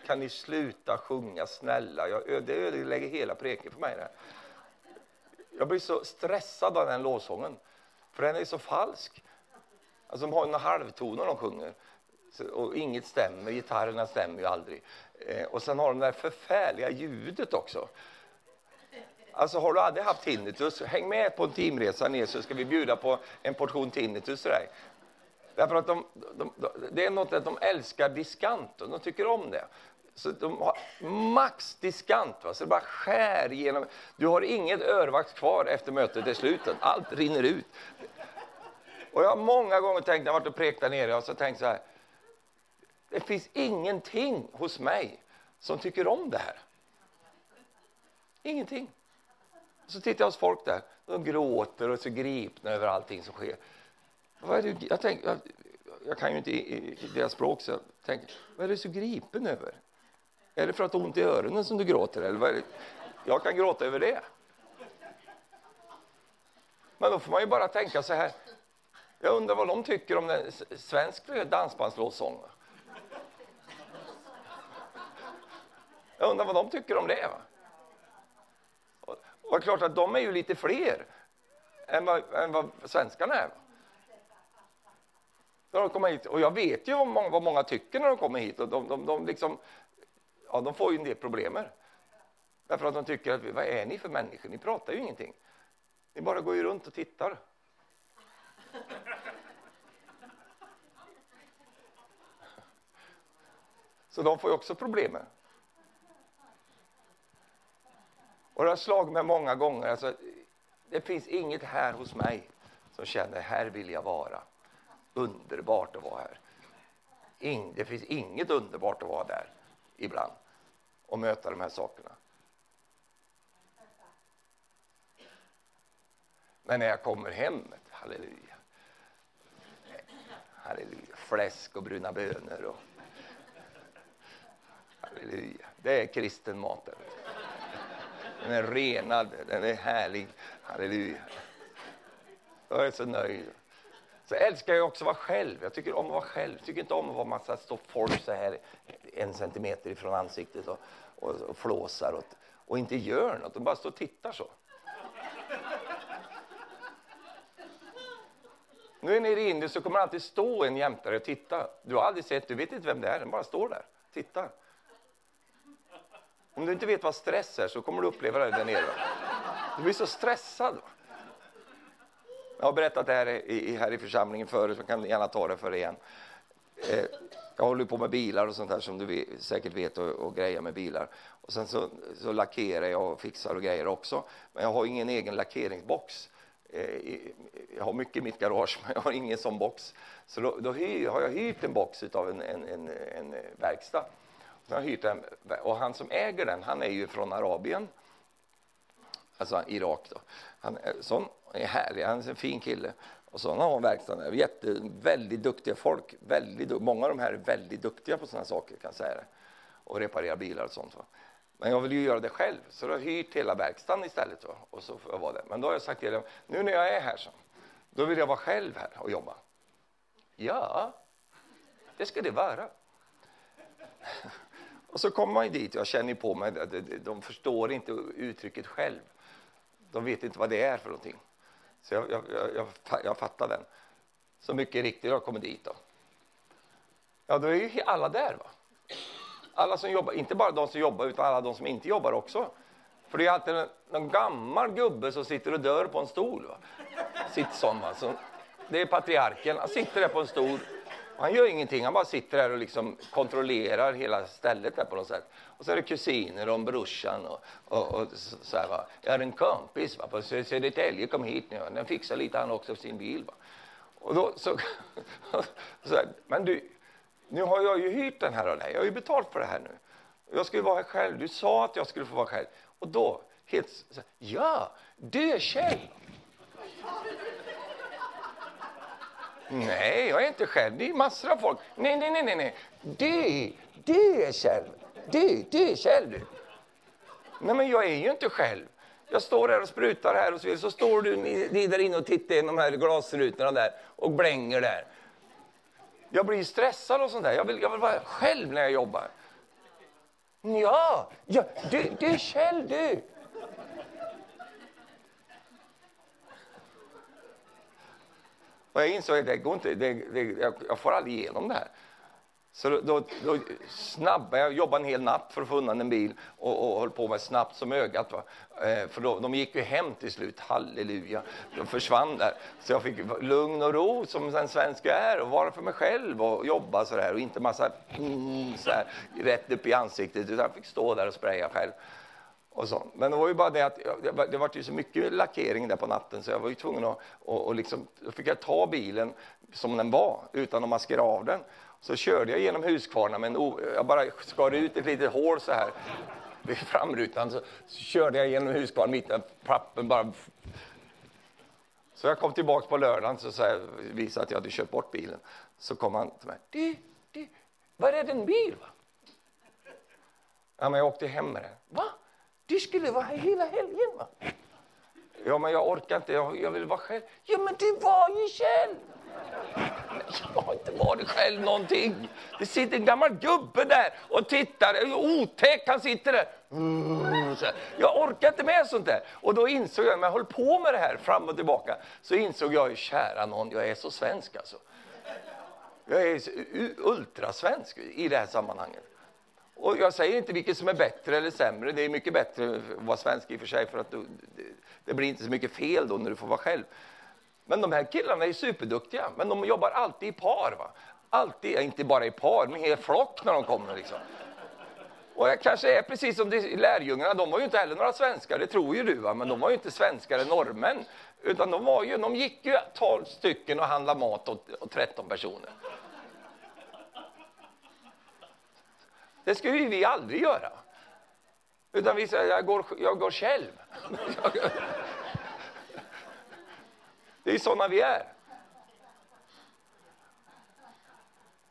kan ni sluta sjunga snälla? Jag, det ödelägger hela preken för mig. Där. Jag blir så stressad av den lovsången, för den är så falsk. Alltså de har några halvtoner de sjunger och inget stämmer, gitarrerna stämmer ju aldrig. Eh, och sen har de det där förfärliga ljudet också. Alltså har du aldrig haft tinnitus, häng med på en teamresa ner så ska vi bjuda på en portion tinnitus till dig. Därför att de, de, de, det är något att de älskar diskant och de tycker om det. Så de har max diskant, va? så det bara skär igenom. Du har inget örvax kvar efter mötet är slutet, allt rinner ut. Och jag har många gånger tänkt, när jag varit och prekt där nere, och så tänkt så här. Det finns ingenting hos mig som tycker om det här. Ingenting. Så tittar jag hos folk där. De gråter och är så gripna över allting som sker. Vad är det, jag, tänk, jag, jag kan ju inte i, i deras språk, så jag tänker, vad är du så gripen över? Är det för att du har ont i öronen som du gråter? Eller vad Jag kan gråta över det. Men då får man ju bara tänka så här. Jag undrar vad de tycker om den svensk dansbandslåtsång. Jag undrar vad de tycker om det. Va? Och det är klart att de är ju lite fler än vad, än vad svenskarna är. När de kommer hit. Och jag vet ju vad många, vad många tycker när de kommer hit. Och de, de, de, liksom, ja, de får ju en del problem. Därför att de tycker att, vad är ni för människor? Ni pratar ju ingenting. Ni bara går ju runt och tittar. Så de får ju också problem. Och det har slagit mig många gånger. Alltså, det finns inget här hos mig som känner här vill jag vara. Underbart att vara här. In, det finns inget underbart att vara där ibland och möta de här sakerna. Men när jag kommer hem, halleluja. Halleluja. Fläsk och bruna bönor. Och, halleluja. Det är kristen mat. Den är renad, den är härlig. Halleluja. Jag är så nöjd. Så älskar jag också att vara själv. Jag tycker om att vara själv. Jag tycker inte om att vara massa stå folk så här en centimeter ifrån ansiktet och, och, och flåsar och, och inte gör något. De bara står och tittar så. Nu är ni i Indien så kommer det alltid stå en jämtare och titta. Du har aldrig sett, du vet inte vem det är, den bara står där, Titta. Om du inte vet vad stress är så kommer du uppleva det där nere. Du blir så stressad. Va? Jag har berättat det här i, här i församlingen förut, så jag kan gärna ta det för det igen. Eh, jag håller på med bilar och sånt där som du vet, säkert vet och, och grejer med bilar. Och sen så, så lackerar jag och fixar och grejer också. Men jag har ingen egen lackeringsbox. Eh, jag har mycket i mitt garage, men jag har ingen sån box. Så då, då hyr, har jag hyrt en box av en, en, en, en verkstad. Så har hyrt en, och han som äger den, han är ju från Arabien. Alltså Irak då. Han är, sån, är härlig, han är en fin kille. Och sådana har han verkstaden. Jätte, väldigt duktiga folk. Väldigt, många av de här är väldigt duktiga på sådana saker kan jag säga det. Och reparera bilar och sånt. Va? Men jag vill ju göra det själv, så då har jag hyrt hela verkstaden istället. Va? Och så får jag vara där. Men då har jag sagt till dem, nu när jag är här så, då vill jag vara själv här och jobba. Ja, det ska det vara. Och så kommer man ju dit, jag känner på mig, de förstår inte uttrycket själv. De vet inte vad det är för någonting. Så jag, jag, jag, jag fattar den. Så mycket riktigt har kommit dit då. Ja, då är ju alla där va. Alla som jobbar, inte bara de som jobbar utan alla de som inte jobbar också. För det är alltid en, gammal gubbe som sitter och dör på en stol. Va? Sitt sån, va? Så alltså. det är patriarken, han sitter där på en stol. Han gör ingenting, han bara sitter där och liksom kontrollerar hela stället där på något sätt. Och så är det kusiner och brorsan och, och, och så här, va. Jag har en kompis va, på Södertälje, kom hit nu. Den fixar lite han också för sin bil. Va. Och då så, så här, men du, nu har jag ju hyrt den här av dig. Jag har ju betalt för det här nu. Jag skulle vara här själv. Du sa att jag skulle få vara själv. Och då, helt så här, ja, du är Kjell. Nej, jag är inte själv. Det är massor av folk. Nej, nej, nej, nej. nej. Du, du är själv. Du, du är själv du. Nej, men jag är ju inte själv. Jag står här och sprutar här och så, så står du ni där inne och tittar in de här glasrutorna där och blänger där. Jag blir stressad och sånt där. Jag vill, jag vill vara själv när jag jobbar. Ja, ja du, du är själv du. Och jag insåg att det går inte, det, det, jag jag får aldrig igenom det här. Så då, då, då snabba, jag jobbade en hel natt för att få undan en bil och, och höll på med snabbt som ögat. Va? Eh, för då, de gick ju hem till slut, halleluja. De försvann där. Så jag fick lugn och ro som en svensk är och vara för mig själv och jobba så där och inte massa mm, så här, rätt upp i ansiktet utan jag fick stå där och spraya själv. Och så. Men det var ju bara det att det var ju så mycket lackering där på natten så jag var ju tvungen att och, och liksom, då fick jag ta bilen som den var utan att maskera av den. Så körde jag genom Huskvarna, men jag bara skar ut ett litet hål så här vid framrutan. Så, så körde jag genom Huskvarna, mitten pappen bara... Så jag kom tillbaka på lördagen och så visade att jag hade kört bort bilen. Så kom han till mig. Du, du, var är din bil? Va? Ja, men jag åkte hem med den. Va? Du skulle vara här hela helgen va? Ja, men jag orkar inte. Jag, jag vill vara själv. Ja, men du var ju själv! Jag har inte varit själv någonting. Det sitter en gammal gubbe där och tittar. Otäck, han sitter där. Jag orkar inte med sånt där. Och då insåg jag, när jag höll på med det här fram och tillbaka, så insåg jag, kära någon, jag är så svensk alltså. Jag är ultrasvensk i det här sammanhanget. Och jag säger inte vilket som är bättre eller sämre. Det är mycket bättre att vara svensk i och för sig, för att du, det, det, blir inte så mycket fel då när du får vara själv. Men de här killarna är superduktiga, men de jobbar alltid i par. Va? Alltid, inte bara i par, men i hel flock när de kommer. Liksom. Och jag kanske är precis som lärjungarna, de var ju inte heller några svenskar, det tror ju du, va? men de var ju inte svenskar norrmän. Utan de, var ju, de gick ju 12 stycken och handlade mat åt, åt 13 personer. Det skulle ju vi aldrig göra. Utan vi säger, jag går, jag går själv. Det är sådana vi är.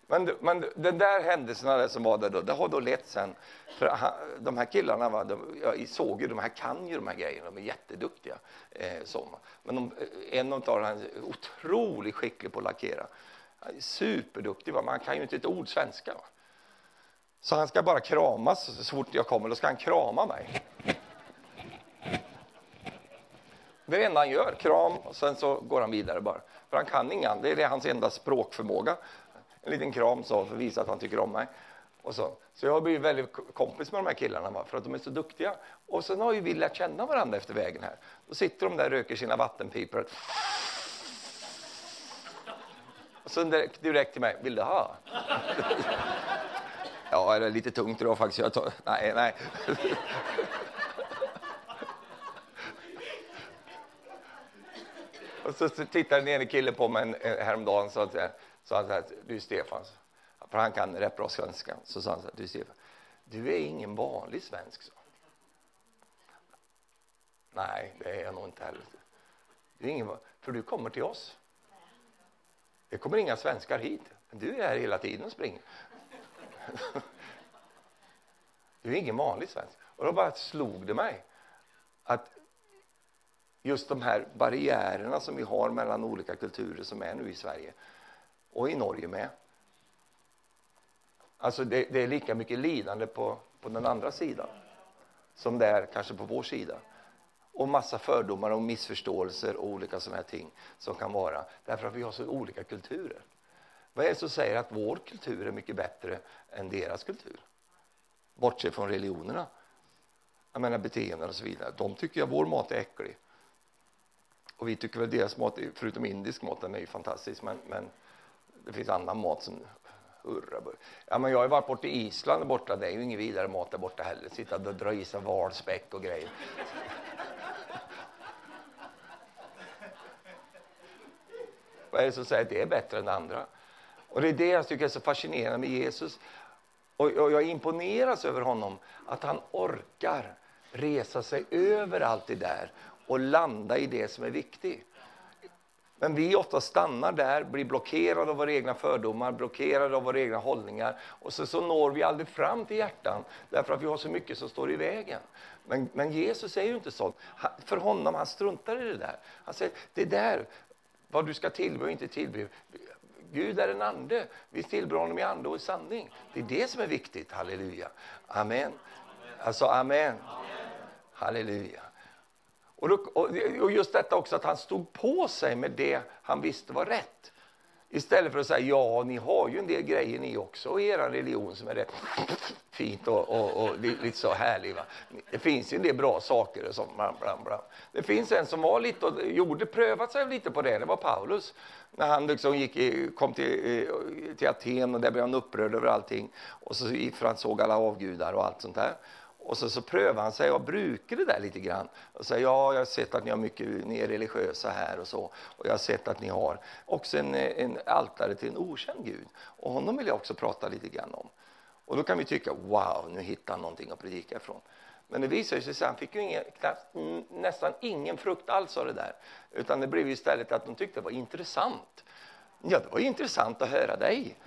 Men, men den där händelserna som var där då, det har då lett sen. För de här killarna, va, de, jag såg ju, de här kan ju de här grejerna, de är jätteduktiga. Eh, som. Men de, eh, en av dem är otroligt skicklig på att lackera. Superduktig, va? man kan ju inte ett ord svenska. Va? Så han ska bara kramas så fort jag kommer, då ska han krama mig. Det är det enda han gör, kram, och sen så går han vidare bara. För han kan inga, det är hans enda språkförmåga. En liten kram så för att visa att han tycker om mig. Och så. så jag har blivit väldigt kompis med de här killarna för att de är så duktiga. Och sen har ju vi lärt känna varandra efter vägen här. Då sitter de där och röker sina vattenpipor. Och sen direkt, direkt till mig, vill du ha? Ja, det är lite tungt idag faktiskt. Jag tar, nej, nej. Och så, tittade den ene killen på mig eh, häromdagen och sa, så han så här, du Stefan, för han kan rätt bra svenska, så sa han så här, du Stefan, du är ingen vanlig svensk. Så. Nej, det är jag nog inte heller. Du är ingen, för du kommer till oss. Det kommer inga svenskar hit, du är här hela tiden och springer. Du är ingen vanlig svensk. Och då bara slog det mig att just de här barriärerna som vi har mellan olika kulturer som är nu i Sverige och i Norge med. Alltså det, det är lika mycket lidande på, på den andra sidan som det är kanske på vår sida. och massa fördomar och missförståelser och olika sådana här ting som kan vara därför att vi har så olika kulturer. Vad är det som säger att vår kultur är mycket bättre än deras kultur? Bortsett från religionerna. Jag menar beteenden och så vidare. De tycker att vår mat är äcklig. Och vi tycker väl deras mat, förutom indisk mat, den är ju fantastisk, men, men det finns annan mat som hurra. Ja, men jag har varit borta i Island borta, det är ju ingen vidare mat där borta heller. Sitta och dra i sig valspäck och grejer. Vad är det som säger att det är bättre än det andra? Och det är det jag tycker är så fascinerande med Jesus. Och jag imponeras över honom, att han orkar resa sig över allt det där och landa i det som är viktigt. Men vi ofta stannar där, blir blockerade av våra egna fördomar, blockerade av våra egna hållningar och så, så når vi aldrig fram till hjärtan därför att vi har så mycket som står i vägen. Men, men Jesus är ju inte sån. Han, för honom, han struntar i det där. Han säger, det där, vad du ska tillbe och inte tillbe. Gud är en ande. Vi tillber honom i ande och i sanning. Det är det som är viktigt. Halleluja. Amen. Alltså, amen. Halleluja. Och, då, och just detta också att han stod på sig med det han visste var rätt. Istället för att säga ja, ni har ju en del grejer ni också i er religion som är rätt fint och, och, och lite så härlig. Va? Det finns ju en del bra saker. Och sånt, blam, blam, blam. Det finns en som var lite och gjorde, prövat sig lite på det, det var Paulus. När han liksom gick i, kom till, till Aten och där blev han upprörd över allting. Och så för han såg alla avgudar och allt sånt där. Och så, så prövar han sig och brukar det där lite grann. Och säger ja, jag har sett att ni har mycket, ni är religiösa här och så. Och jag har sett att ni har också en, en altare till en okänd Gud. Och honom vill jag också prata lite grann om. Och då kan vi tycka, wow, nu hittar han någonting att predika ifrån. Men det visade sig att han fick ju ingen, knappt, nästan ingen frukt alls av det där. Utan det blev istället att de tyckte det var intressant. Ja, det var intressant att höra dig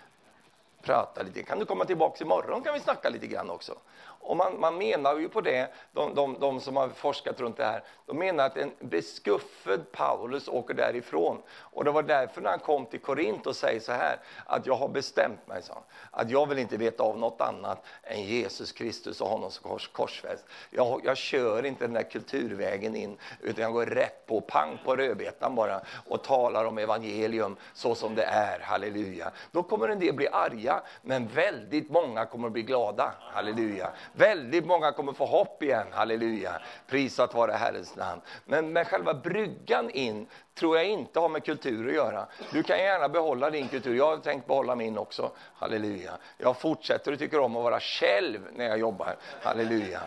prata lite. Kan du komma tillbaka imorgon kan vi snacka lite grann också. Och man, man menar ju på det, de, de, de, som har forskat runt det här, de menar att en beskuffad Paulus åker därifrån. Och det var därför när han kom till Korint och säger så här, att jag har bestämt mig, så, att jag vill inte veta av något annat än Jesus Kristus och honom som kors, korsfäst. Jag, jag kör inte den där kulturvägen in, utan jag går rätt på, pang på rödbetan bara och talar om evangelium så som det är, halleluja. Då kommer en del bli arga, men väldigt många kommer att bli glada, halleluja. Väldigt många kommer få hopp igen, halleluja. Prisat vare Herrens namn. Men, men själva bryggan in tror jag inte har med kultur att göra. Du kan gärna behålla din kultur. Jag har tänkt behålla min också. Halleluja. Jag fortsätter och tycker om att vara själv när jag jobbar. Halleluja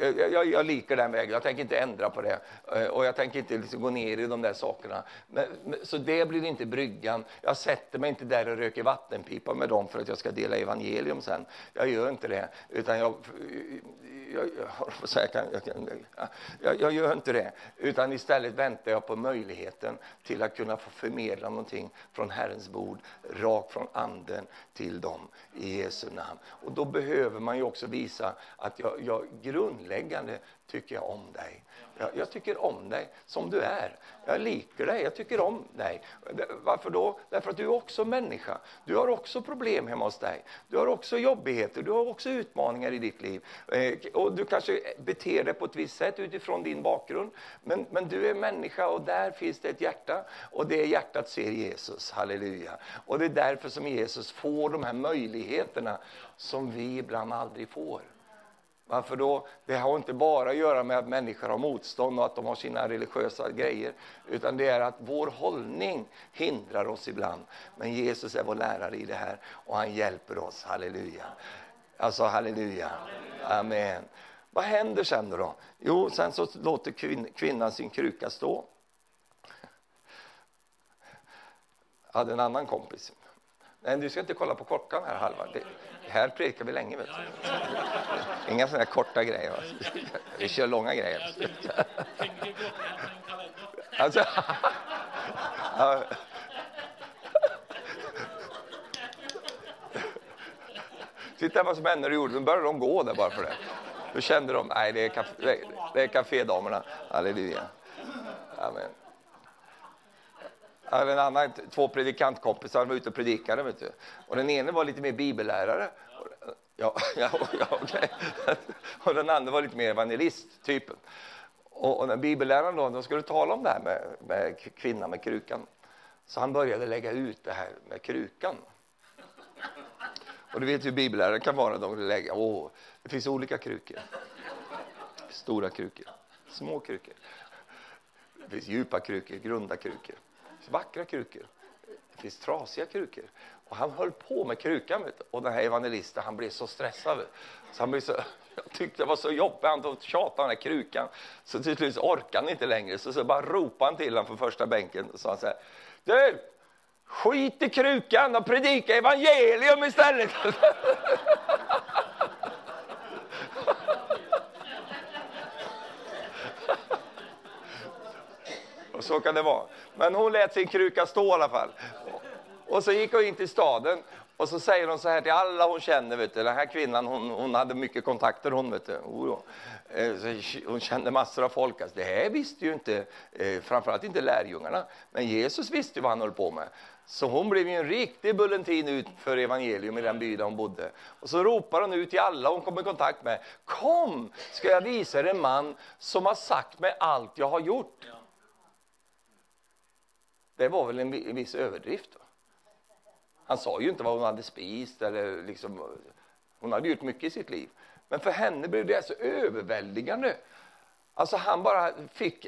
jag, jag, jag likar den vägen, jag tänker inte ändra på det. Eh, och jag tänker inte liksom gå ner i de där sakerna. Men, så det blir inte bryggan. Jag sätter mig inte där och röker vattenpipa med dem för att jag ska dela evangelium sen. Jag gör inte det. Utan jag, jag, jag, jag, jag, jag gör inte det. Utan istället väntar jag på möjligheten till att kunna få förmedla någonting från Herrens bord, rakt från anden till dem i Jesu namn. Och då behöver man ju också visa att jag, jag grund grundläggande tycker jag om dig. Jag, jag, tycker om dig som du är. Jag liker dig, jag tycker om dig. Varför då? Därför att du är också människa. Du har också problem hemma hos dig. Du har också jobbigheter, du har också utmaningar i ditt liv. Eh, och du kanske beter dig på ett visst sätt utifrån din bakgrund. Men, men du är människa och där finns det ett hjärta. Och det hjärtat ser Jesus, halleluja. Och det är därför som Jesus får de här möjligheterna som vi ibland aldrig får. Varför då? Det har inte bara att göra med att människor har motstånd och att de har sina religiösa grejer. Utan det är att vår hållning hindrar oss ibland. Men Jesus är vår lärare i det här och han hjälper oss. Halleluja. Alltså halleluja. Amen. Vad händer sen då? Jo, sen så låter kvinnan sin kruka stå. Jag hade en annan kompis. Nej, du ska inte kolla på klockan här halva. Här predikar vi länge. Vet du. Inga sådana korta grejer. Va? Vi kör långa grejer. Alltså, ja. Titta vad som hände när du gjorde. Nu började de gå där bara för det. Då kände de, nej det är, kafé, det är kafédamerna. Halleluja. Amen. Hade en annan, två predikantkompisar var ute och predikade. Vet du. Och den ene var lite mer bibellärare. Ja, ja, ja okay. Och den andra var lite mer evangelist, typen. Och, och den bibelläraren då, då skulle tala om det här med, med kvinnan med krukan. Så han började lägga ut det här med krukan. Och du vet hur bibellärare kan vara. De lägger, åh, det finns olika krukor. Stora krukor, små krukor. Det finns djupa krukor, grunda krukor. Vackra krukor. Det finns trasiga krukor. Och han höll på med krukan. Vet du. Och den här evangelisten han blev så stressad. Så han blev så, jag tyckte det var så jobbigt. Han tjatade den här krukan. Så till slut orkade han inte längre. Så, så bara ropade han till honom från första bänken. Och sa han så här. Du! Skit i krukan och predika evangelium istället! så kan det vara. Men hon lät sin kruka stå i alla fall. Och så gick hon in till staden och så säger hon så här till alla hon känner, vet du, den här kvinnan hon, hon hade mycket kontakter hon vet du. Eh, hon kände massor av folk. Alltså, det här visste ju inte, eh, framförallt inte lärjungarna, men Jesus visste vad han höll på med. Så hon blev ju en riktig bulletin ut för evangelium i den by där hon bodde. Och så ropar hon ut till alla hon kom i kontakt med. Kom, ska jag visa er en man som har sagt mig allt jag har gjort. Det var väl en viss överdrift. Va? Han sa ju inte vad hon hade spist eller liksom, hon hade gjort mycket i sitt liv. Men för henne blev det så överväldigande Alltså han bara fick,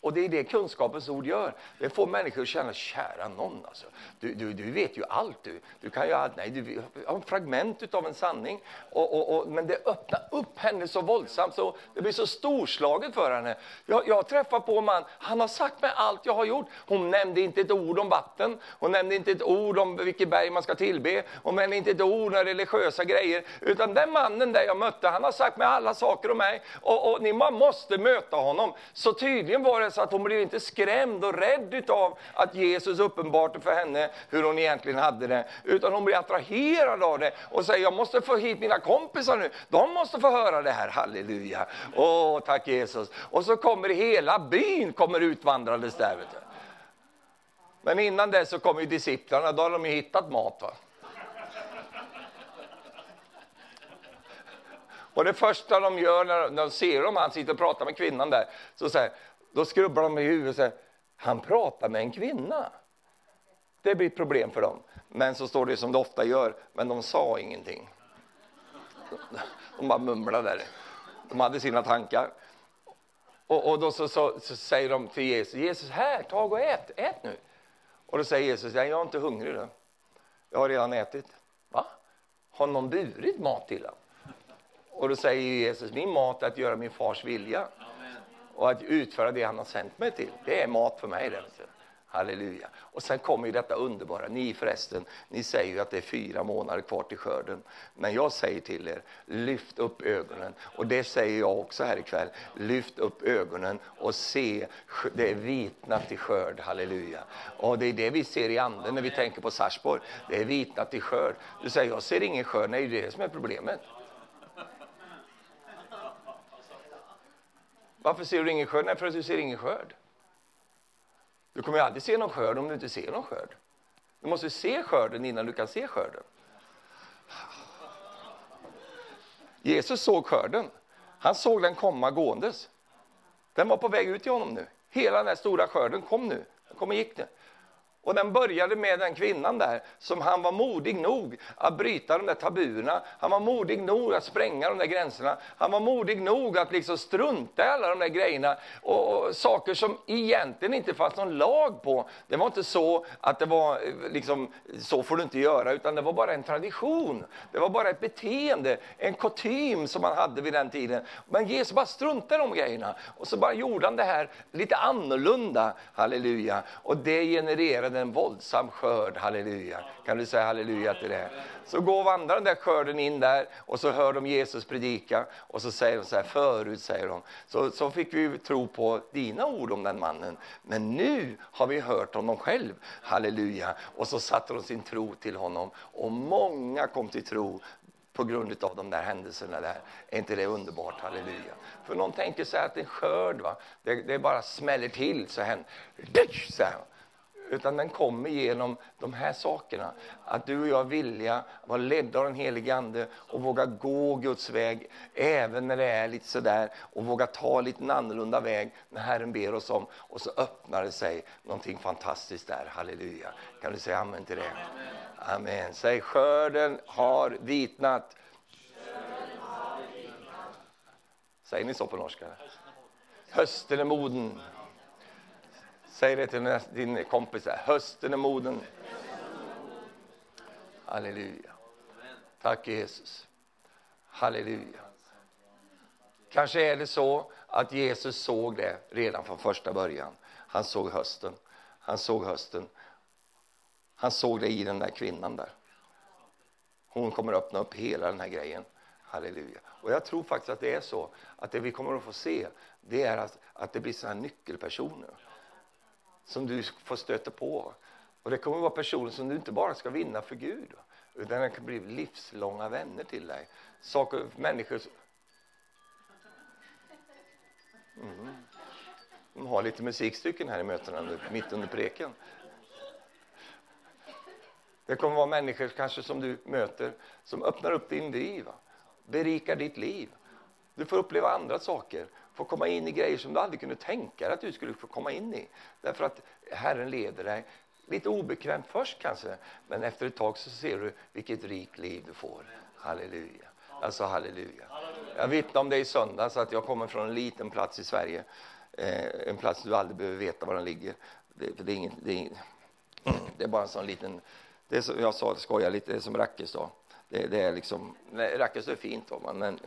och det är det kunskapens ord gör. Det får människor att känna, kära någon alltså. Du, du, du vet ju allt du. Du kan ju allt, nej, du har en fragment av en sanning. Och, och, och, men det öppnar upp henne så våldsamt, så det blir så storslaget för henne. Jag, jag träffar på en man, han har sagt mig allt jag har gjort. Hon nämnde inte ett ord om vatten, hon nämnde inte ett ord om vilket berg man ska tillbe, hon nämnde inte ett ord om religiösa grejer. Utan den mannen där jag mötte, han har sagt mig alla saker om mig. Och, och ni, måste möta honom. Så tydligen var det så att hon blev inte skrämd och rädd av att Jesus uppenbarte för henne hur hon egentligen hade det. Utan hon blev attraherad av det och säger, jag måste få hit mina kompisar nu. De måste få höra det här, halleluja. Åh, tack Jesus. Och så kommer hela byn kommer utvandrandes där. Vet du. Men innan det så kommer ju disciplarna, då har de ju hittat mat. Va? Och det första de gör när de ser om han sitter och pratar med kvinnan där, så säger, då skrubbar de i huvudet och säger, han pratar med en kvinna. Det blir ett problem för dem. Men så står det som det ofta gör, men de sa ingenting. De bara mumlade där. De hade sina tankar. Och, och då så, så, så, säger de till Jesus, Jesus här, tag och ät, ät nu. Och då säger Jesus, jag är inte hungrig då. Jag har redan ätit. Va? Har någon burit mat till honom? Och då säger Jesus, min mat är att göra min fars vilja. Amen. Och att utföra det han har sänt mig till. Det är mat för mig. Det. Halleluja. Och sen kommer ju detta underbara. Ni förresten, ni säger ju att det är fyra månader kvar till skörden. Men jag säger till er, lyft upp ögonen. Och det säger jag också här ikväll. Lyft upp ögonen och se, det är vitnat till skörd. Halleluja. Och det är det vi ser i anden när vi tänker på Sarsborg. Det är vitnat till skörd. Du säger, jag ser ingen skörd. Nej, det är det som är problemet. Varför ser du ingen skörd? Nej, för att du ser ingen skörd. Du kommer aldrig se någon skörd om du inte ser någon skörd. Du måste se skörden innan du kan se skörden. Jesus såg skörden. Han såg den komma gåendes. Den var på väg ut till honom nu. Hela den här stora skörden kom nu. Den kom och gick nu. Och den började med den kvinnan där som han var modig nog att bryta de där tabuerna. Han var modig nog att spränga de där gränserna. Han var modig nog att liksom strunta i alla de där grejerna och, och saker som egentligen inte fanns någon lag på. Det var inte så att det var eh, liksom, så får du inte göra, utan det var bara en tradition. Det var bara ett beteende, en kutym som man hade vid den tiden. Men Jesus bara struntade i de grejerna och så bara gjorde han det här lite annorlunda, halleluja. Och det genererade skörden en våldsam skörd, halleluja. Kan du säga halleluja till det? Så går vandrar den där skörden in där och så hör de Jesus predika och så säger de så här, förut säger de, så, så fick vi tro på dina ord om den mannen. Men nu har vi hört honom själv, halleluja. Och så satte de sin tro till honom och många kom till tro på grund av de där händelserna där. Är inte det underbart? Halleluja. För någon tänker sig att en skörd, va? Det, det bara smäller till så händer så här utan den kommer genom de här sakerna. Att du och jag är villiga, vara ledda av den helige Ande och våga gå Guds väg, även när det är lite sådär, och våga ta lite en annorlunda väg när Herren ber oss om. Och så öppnar det sig någonting fantastiskt där. Halleluja. Kan du säga amen till det? Amen. Säg skörden har vitnat. Säger ni så på norska? Hösten är moden. Säg det till din kompis. Här. Hösten är moden. Halleluja. Tack Jesus. Halleluja. Kanske är det så att Jesus såg det redan från första början. Han såg hösten. Han såg hösten. Han såg det i den där kvinnan där. Hon kommer öppna upp hela den här grejen. Halleluja. Och jag tror faktiskt att det är så att det vi kommer att få se det är att, att det blir sådana nyckelpersoner som du får stöta på. Och det kommer att vara personer som du inte bara ska vinna för Gud utan det kan bli livslånga vänner till dig. Saker, människor mm. De har lite musikstycken här i mötena mitt under preken. Det kommer att vara människor kanske som du möter som öppnar upp din liv, berikar ditt liv. Du får uppleva andra saker, få komma in i grejer som du aldrig kunde tänka dig att du skulle få komma in i. Därför att Herren leder dig. Lite obekvämt först kanske, men efter ett tag så ser du vilket rikt liv du får. Halleluja. Alltså halleluja. Jag vittnade om det i söndags att jag kommer från en liten plats i Sverige. Eh, en plats du aldrig behöver veta var den ligger. Det, det, är, inget, det, är, det är bara en sån liten, det är som jag sa, skojar lite, det är som Rackestad. Det, det är liksom, Rackestad är fint då, men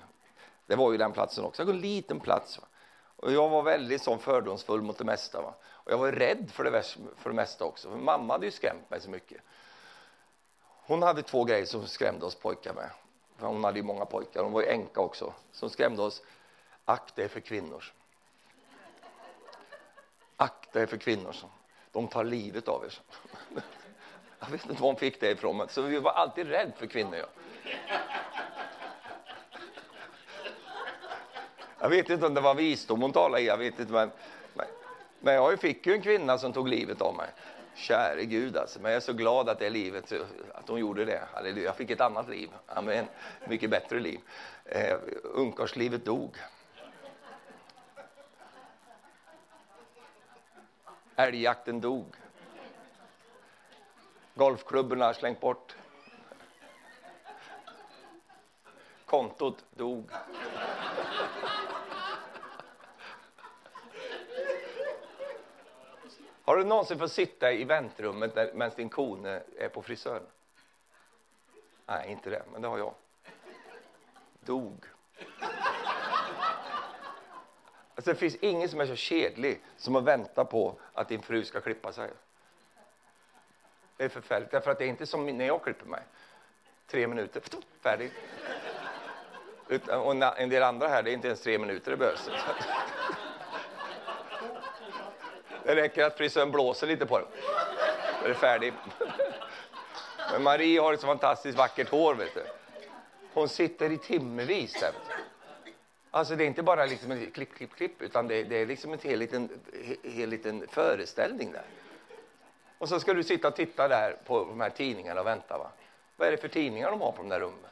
det var ju den platsen också. En liten plats. Va? Och jag var väldigt sån fördomsfull mot det mesta. Va? Och jag var rädd för det, för det mesta också. För mamma hade ju skrämt mig så mycket. Hon hade två grejer som skrämde oss pojkar med. För hon hade ju många pojkar. Hon var ju änka också. Som skrämde oss. Akta er för kvinnor. Akta er för kvinnor. De tar livet av er. Jag vet inte var hon fick det ifrån. Men, så vi var alltid rädda för kvinnor. Ja. Jag vet inte om det var visdom hon talade i, jag vet inte, men, men, men jag fick ju en kvinna som tog livet av mig. Käre Gud alltså. Men jag är så glad att det livet, att hon gjorde det. Halleluja. Jag fick ett annat liv. Amen. Mycket bättre liv. Eh, ungkarlslivet dog. Älgjakten dog. Golfklubborna slängt bort. Kontot dog. Har du någonsin fått sitta i väntrummet medan din kone är på frisören? Nej, inte det, men det har jag. Dog. Alltså, det finns ingen som är så kedlig som att vänta på att din fru ska klippa sig. Det är förfärligt, därför att det är inte som när jag klipper mig. Tre minuter, färdig. Och en del andra här, det är inte ens tre minuter det behövs. Det räcker att frisören blåser lite på den. Då är det färdig. Men Marie har ett så fantastiskt vackert hår. Vet du. Hon sitter i timmevis där. Alltså det är inte bara liksom en klipp, klipp, klipp, utan det, det är liksom en hel liten, hel liten föreställning där. Och så ska du sitta och titta där på de här tidningarna och vänta. Va? Vad är det för tidningar de har på de där rummen?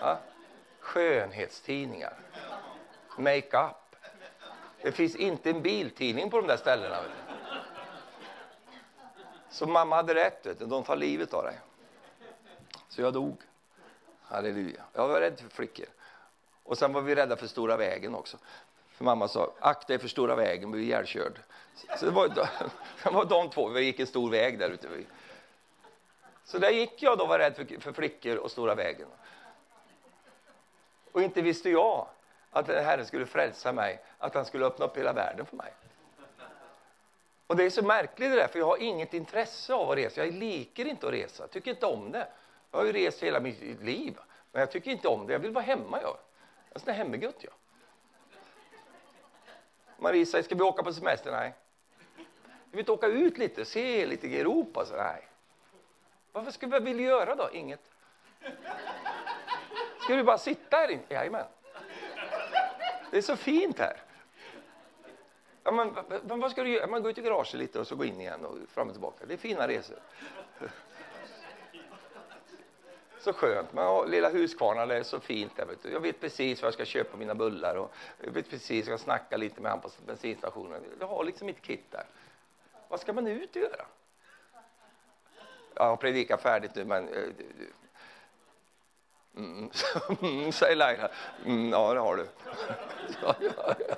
Ja? Skönhetstidningar. Makeup? Det finns inte en biltidning på de där ställena. Så mamma hade rätt, vet du. de tar livet av dig. Så jag dog. Halleluja. Jag var rädd för flickor. Och sen var vi rädda för stora vägen också. För mamma sa, akta er för stora vägen, vi blir ihjälkörd. Så det var, det var de två, vi gick en stor väg där ute. Så där gick jag då var rädd för, för flickor och stora vägen. Och inte visste jag att Herren skulle frälsa mig, att han skulle öppna upp hela världen för mig. Och det är så märkligt det där, för jag har inget intresse av att resa. Jag liker inte att resa, jag tycker inte om det. Jag har ju rest hela mitt liv, men jag tycker inte om det. Jag vill vara hemma jag. Jag är sån jag. Marie säger, ska vi åka på semester? Nej. Vi vill inte åka ut lite, se lite i Europa? Så, nej. Varför skulle vi vilja göra då? Inget. Ska vi bara sitta här inne? Jajamän. Det är så fint här. Ja, men, men, vad ska du göra? Man går ut i garaget lite och så går in igen och fram och tillbaka. Det är fina resor. Så skönt. Men lilla Huskvarna, det är så fint där. Vet du. Jag vet precis var jag ska köpa mina bullar och jag vet precis, jag ska snacka lite med honom på bensinstationen. Jag har liksom mitt kit där. Vad ska man ut och göra? Jag har predikat färdigt nu, men... Eh, Mm, mm, säger Laila. Mm, ja, det har du. ja, ja, ja.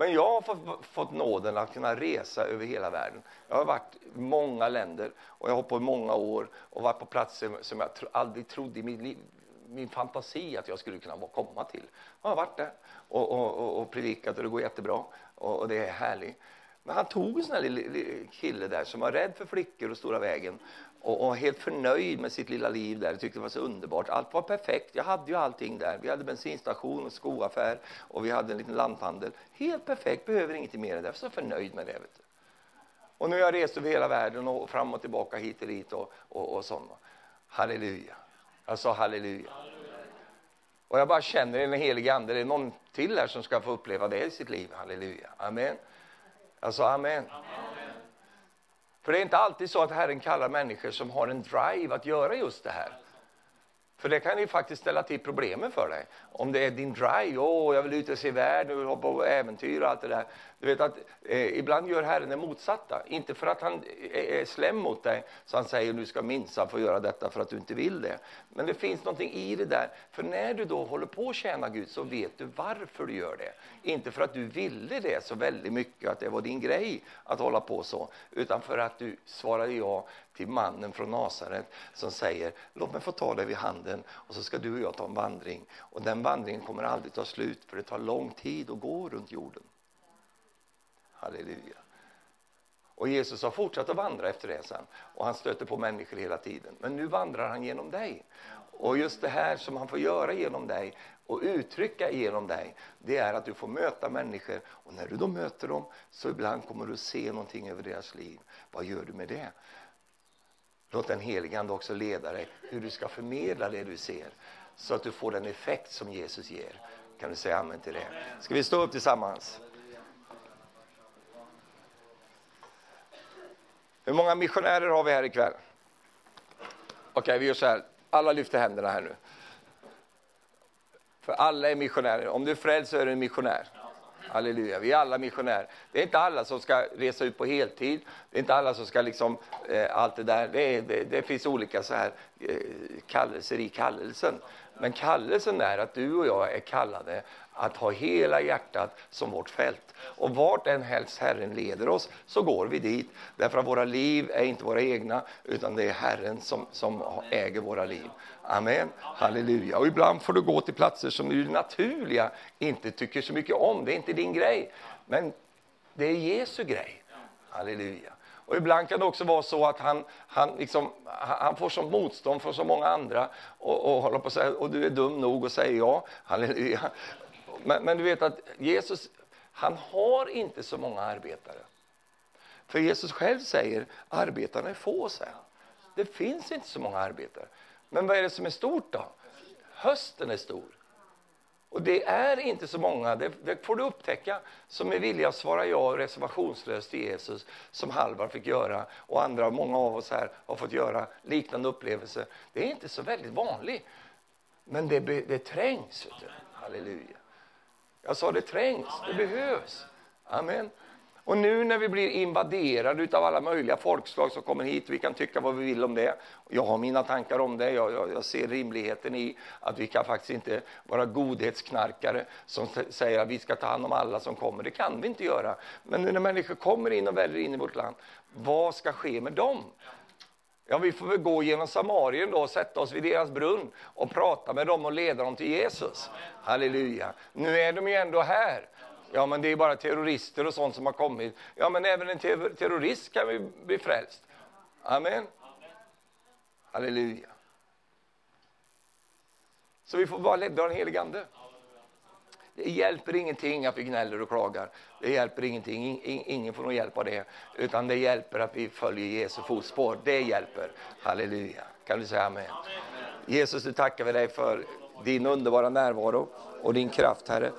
Men jag har fått, fått nåden att kunna resa över hela världen. Jag har varit i många länder och jag har på många år och varit på platser som jag tro, aldrig trodde i min, liv, min fantasi att jag skulle kunna komma till. Jag har varit där och, och, och, och predikat och det går jättebra och, och det är härligt. Men han tog en sån här lille kille där som var rädd för flickor och stora vägen och, och, helt förnöjd med sitt lilla liv där. Jag Tyckte det var så underbart. Allt var perfekt. Jag hade ju allting där. Vi hade bensinstation och skoaffär och vi hade en liten lanthandel. Helt perfekt, behöver ingenting mer än det. Jag var Så förnöjd med det. Vet du. Och nu har jag rest över hela världen och fram och tillbaka hit och dit och, och, och sånt. Halleluja. Jag sa halleluja. Och jag bara känner i den helige ande, det är någon till här som ska få uppleva det i sitt liv. Halleluja. Amen. Jag sa amen. amen. För det är inte alltid så att Herren kallar människor som har en drive att göra just det här. För det kan ju faktiskt ställa till problemen för dig. Om det är din drive, åh, jag vill ut och se världen, jag vill hoppa på äventyr och allt det där. Du vet att eh, ibland gör Herren det motsatta. Inte för att han eh, är slem mot dig, så han säger du ska minsann få göra detta för att du inte vill det. Men det finns någonting i det där. För när du då håller på att tjäna Gud så vet du varför du gör det. Inte för att du ville det så väldigt mycket, att det var din grej att hålla på så. Utan för att du svarade ja till mannen från Nasaret som säger låt mig få ta dig vid handen och så ska du och jag ta en vandring. Och den vandringen kommer aldrig ta slut för det tar lång tid att gå runt jorden. Halleluja. Och Jesus har fortsatt att vandra efter det sen. Och han stöter på människor hela tiden. Men nu vandrar han genom dig. Och just det här som han får göra genom dig och uttrycka genom dig, det är att du får möta människor. Och när du då möter dem så ibland kommer du se någonting över deras liv. Vad gör du med det? Låt den helige Ande också leda dig hur du ska förmedla det du ser så att du får den effekt som Jesus ger. Kan du säga amen till det? Ska vi stå upp tillsammans? Hur många missionärer har vi här ikväll? Okej, okay, vi gör så här. Alla lyfter händerna här nu. För alla är missionärer. Om du är frälst så är du en missionär. Halleluja, vi är alla missionärer. Det är inte alla som ska resa ut på heltid. Det är inte alla som ska liksom, eh, allt det där. Det, är, det, det, finns olika så här eh, kallelser i kallelsen. Men kallelsen är att du och jag är kallade att ha hela hjärtat som vårt fält. Och vart än helst Herren leder oss så går vi dit. Därför att våra liv är inte våra egna utan det är Herren som, som äger våra liv. Amen. Halleluja. Och ibland får du gå till platser som du naturliga inte tycker så mycket om. Det är inte din grej. Men det är Jesu grej. Halleluja. Och ibland kan det också vara så att han, han, liksom, han får som motstånd från så många andra och, och håller på att säga, och du är dum nog att säga ja. Halleluja. Men, men, du vet att Jesus, han har inte så många arbetare. För Jesus själv säger, arbetarna är få, säger han. Det finns inte så många arbetare. Men vad är det som är stort då? Hösten är stor. Och det är inte så många, det, det, får du upptäcka, som är villiga att svara ja reservationslöst till Jesus, som Halvar fick göra och andra, många av oss här har fått göra liknande upplevelser. Det är inte så väldigt vanligt, men det, det trängs. Halleluja. Jag sa det trängs, det behövs. Amen. Och nu när vi blir invaderade av alla möjliga folkslag som kommer hit, vi kan tycka vad vi vill om det. Jag har mina tankar om det, jag, jag, jag ser rimligheten i att vi kan faktiskt inte vara godhetsknarkare som säger att vi ska ta hand om alla som kommer. Det kan vi inte göra. Men nu när människor kommer in och väller in i vårt land, vad ska ske med dem? Ja, vi får väl gå genom Samarien då och sätta oss vid deras brunn och prata med dem och leda dem till Jesus. Halleluja. Nu är de ju ändå här. Ja, men det är bara terrorister och sånt som har kommit. Ja, men även en ter terrorist kan vi bli frälst. Amen. Halleluja. Så vi får vara ledda av den helige Ande. Det hjälper ingenting att vi gnäller och klagar. Det hjälper ingenting. Ingen får någon hjälp av det. Utan det hjälper att vi följer Jesu fotspår. Det hjälper. Halleluja. Kan du säga amen? amen. Jesus, du tackar vi dig för din underbara närvaro och din kraft, Herre.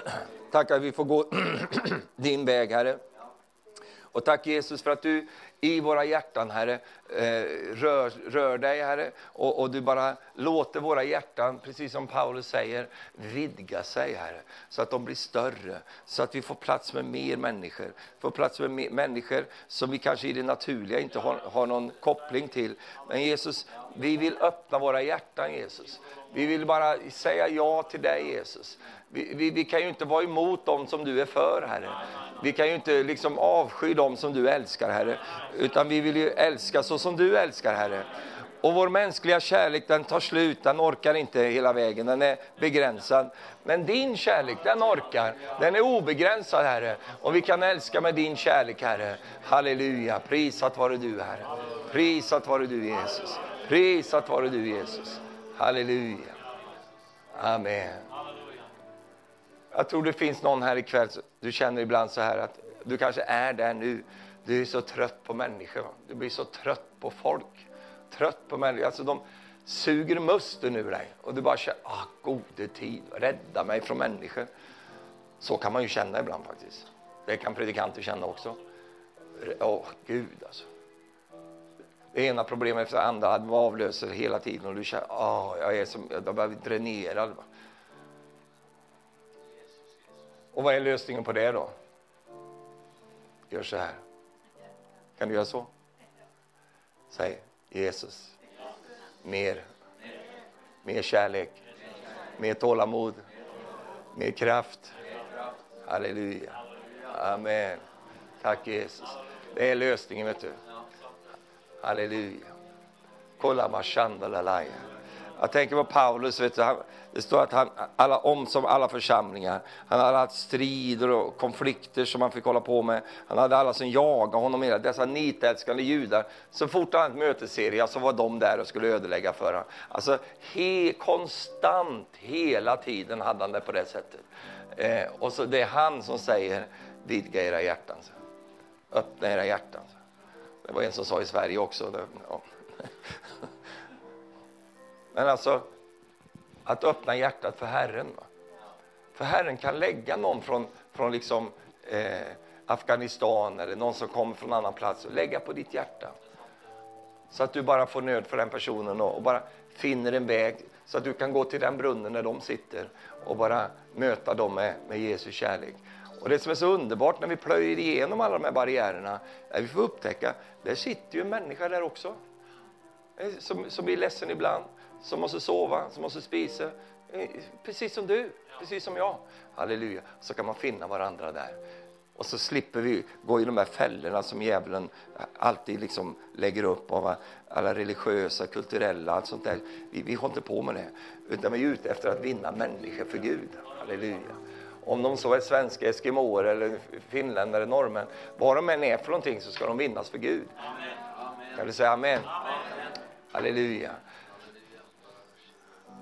tack att vi får gå din väg, Herre. Och tack Jesus för att du i våra hjärtan, Herre, eh, rör, rör dig, Herre, och, och, du bara låter våra hjärtan, precis som Paulus säger, vidga sig, Herre, så att de blir större, så att vi får plats med mer människor, får plats med mer människor som vi kanske i det naturliga inte har, har någon koppling till. Men Jesus, vi vill öppna våra hjärtan, Jesus. Vi vill bara säga ja till dig, Jesus. Vi, vi, vi, kan ju inte vara emot dem som du är för, Herre. Vi kan ju inte liksom avsky dem som du älskar, Herre. Utan vi vill ju älska så som du älskar, Herre. Och vår mänskliga kärlek den tar slut, den orkar inte hela vägen, den är begränsad. Men din kärlek, den orkar, den är obegränsad Herre. Och vi kan älska med din kärlek Herre. Halleluja, prisat vare du Herre. Prisat vare du Jesus. Prisat vare du Jesus. Halleluja. Amen. Jag tror det finns någon här ikväll, du känner ibland så här att du kanske är där nu. Du är så trött på människor, du blir så trött på folk. Trött på människor, alltså de suger musten ur dig och du bara känner, ah, gode tid, rädda mig från människor. Så kan man ju känna ibland faktiskt. Det kan predikanter känna också. Åh, oh, Gud alltså. Det ena problemet efter det andra avlöser hela tiden och du känner, åh, oh, jag är som, jag börjar bli dränerad. Och vad är lösningen på det då? Gör så här. Kan du göra så? Säg Jesus. Mer. Mer kärlek. Mer tålamod. Mer kraft. Halleluja. Amen. Tack Jesus. Det är lösningen, vet du. Halleluja. Kolla mashandalalaya. Jag tänker på Paulus, vet du, han, det står att han, alla, om som alla församlingar, han hade haft strider och konflikter som han fick hålla på med. Han hade alla som jagade honom, hela dessa nitälskande judar. Så fort han hade ett mötesserie så var de där och skulle ödelägga för honom. Alltså he, konstant, hela tiden hade han det på det sättet. Eh, och så det är han som säger, vidga era hjärtan. så. Öppna era hjärtan. Så. Det var en som sa i Sverige också. Det, ja. Men alltså, att öppna hjärtat för Herren. Va? För Herren kan lägga någon från, från liksom, eh, Afghanistan eller någon som kommer från en annan plats och lägga på ditt hjärta. Så att du bara får nöd för den personen och, och bara finner en väg så att du kan gå till den brunnen där de sitter och bara möta dem med, med Jesu kärlek. Och Det som är så underbart när vi plöjer igenom alla de här barriärerna är vi får upptäcka, där sitter ju en människa där också. Eh, som, som blir ledsen ibland, som måste sova, som måste spisa. Eh, precis som du, precis som jag. Halleluja. Så kan man finna varandra där. Och så slipper vi gå i de här fällorna som djävulen alltid liksom lägger upp av alla religiösa, kulturella, allt sånt där. Vi, vi håller inte på med det, utan vi är ute efter att vinna människor för Gud. Halleluja. Om de så är svenska, eskimåer eller finländare, norrmän, vad de än är för någonting så ska de vinnas för Gud. Amen. Kan du säga amen? amen. Halleluja.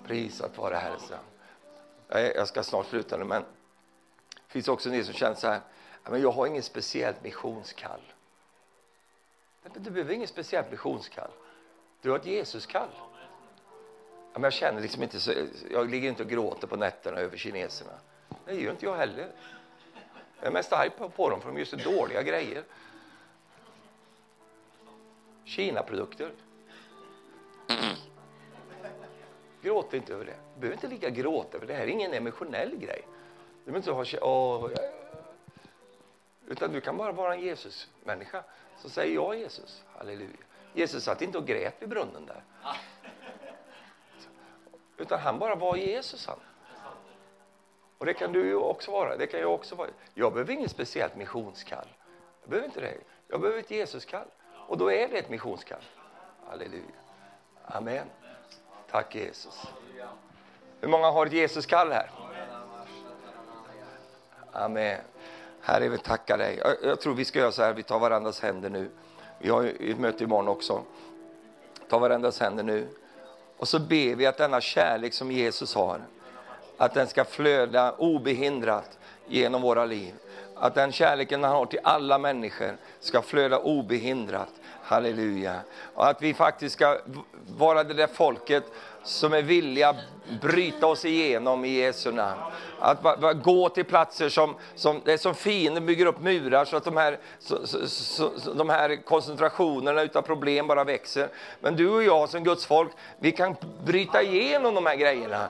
Prisat vare Herren. Jag ska snart sluta nu, men det finns också ni som känner så här, men jag har ingen speciellt missionskall. Du behöver ingen speciellt missionskall. Du har ett Jesuskall. Men jag känner liksom inte så, jag ligger inte och gråter på nätterna över kineserna. Det gör inte jag heller. Jag är mest arg på dem för de gör så dåliga grejer. Kina-produkter. Gråt inte över det. Du behöver inte ligga och gråta över det. här är ingen emotionell grej. Du behöver inte ha åh, Utan du kan bara vara en Jesus-människa som säger ja Jesus. Halleluja. Jesus satt inte och grät vid brunnen där. Utan han bara var Jesus han. Och det kan du ju också vara. Det kan jag också vara. Jag behöver ingen speciellt missionskall. Jag behöver inte det. Jag behöver ett Jesuskall. Och då är det ett missionskall. Halleluja. Amen. Tack Jesus. Hur många har ett Jesuskall här? Amen. Herre, vi tackar dig. Jag tror vi ska göra så här, vi tar varandras händer nu. Vi har ju ett möte imorgon också. Ta varandras händer nu. Och så ber vi att denna kärlek som Jesus har, att den ska flöda obehindrat genom våra liv. Att den kärleken han har till alla människor ska flöda obehindrat Halleluja. Och att vi faktiskt ska vara det där folket som är villiga att bryta oss igenom i Jesu namn. Att gå till platser som, som det är som fienden bygger upp murar så att de här, så, så, så, de här koncentrationerna utav problem bara växer. Men du och jag som Guds folk, vi kan bryta igenom de här grejerna.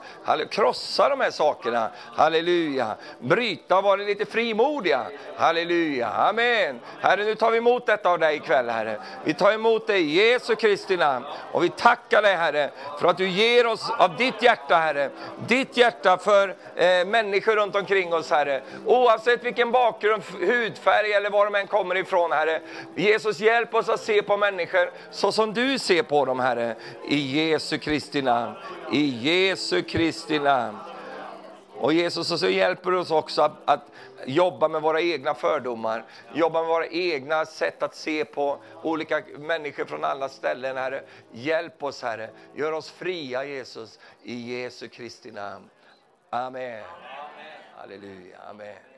Krossa de här sakerna. Halleluja. Bryta och vara lite frimodiga. Halleluja. Amen. Herre, nu tar vi emot detta av dig ikväll, Herre. Vi tar emot dig i Jesu Kristi namn. Och vi tackar dig, Herre, för att du ger oss av ditt hjärta, Herre. Ditt hjärta för eh, människor runt omkring oss, Herre. Oavsett vilken bakgrund, hudfärg eller var de än kommer ifrån, Herre. Jesus, hjälp oss att se på människor så som du ser på dem, Herre. I Jesu Kristi namn. I Jesu Kristi namn. Och Jesus, så hjälper du oss också att, att, jobba med våra egna fördomar, jobba med våra egna sätt att se på olika människor från alla ställen, Herre. Hjälp oss, Herre. Gör oss fria, Jesus, i Jesu Kristi namn. Amen. Amen. Halleluja. Amen.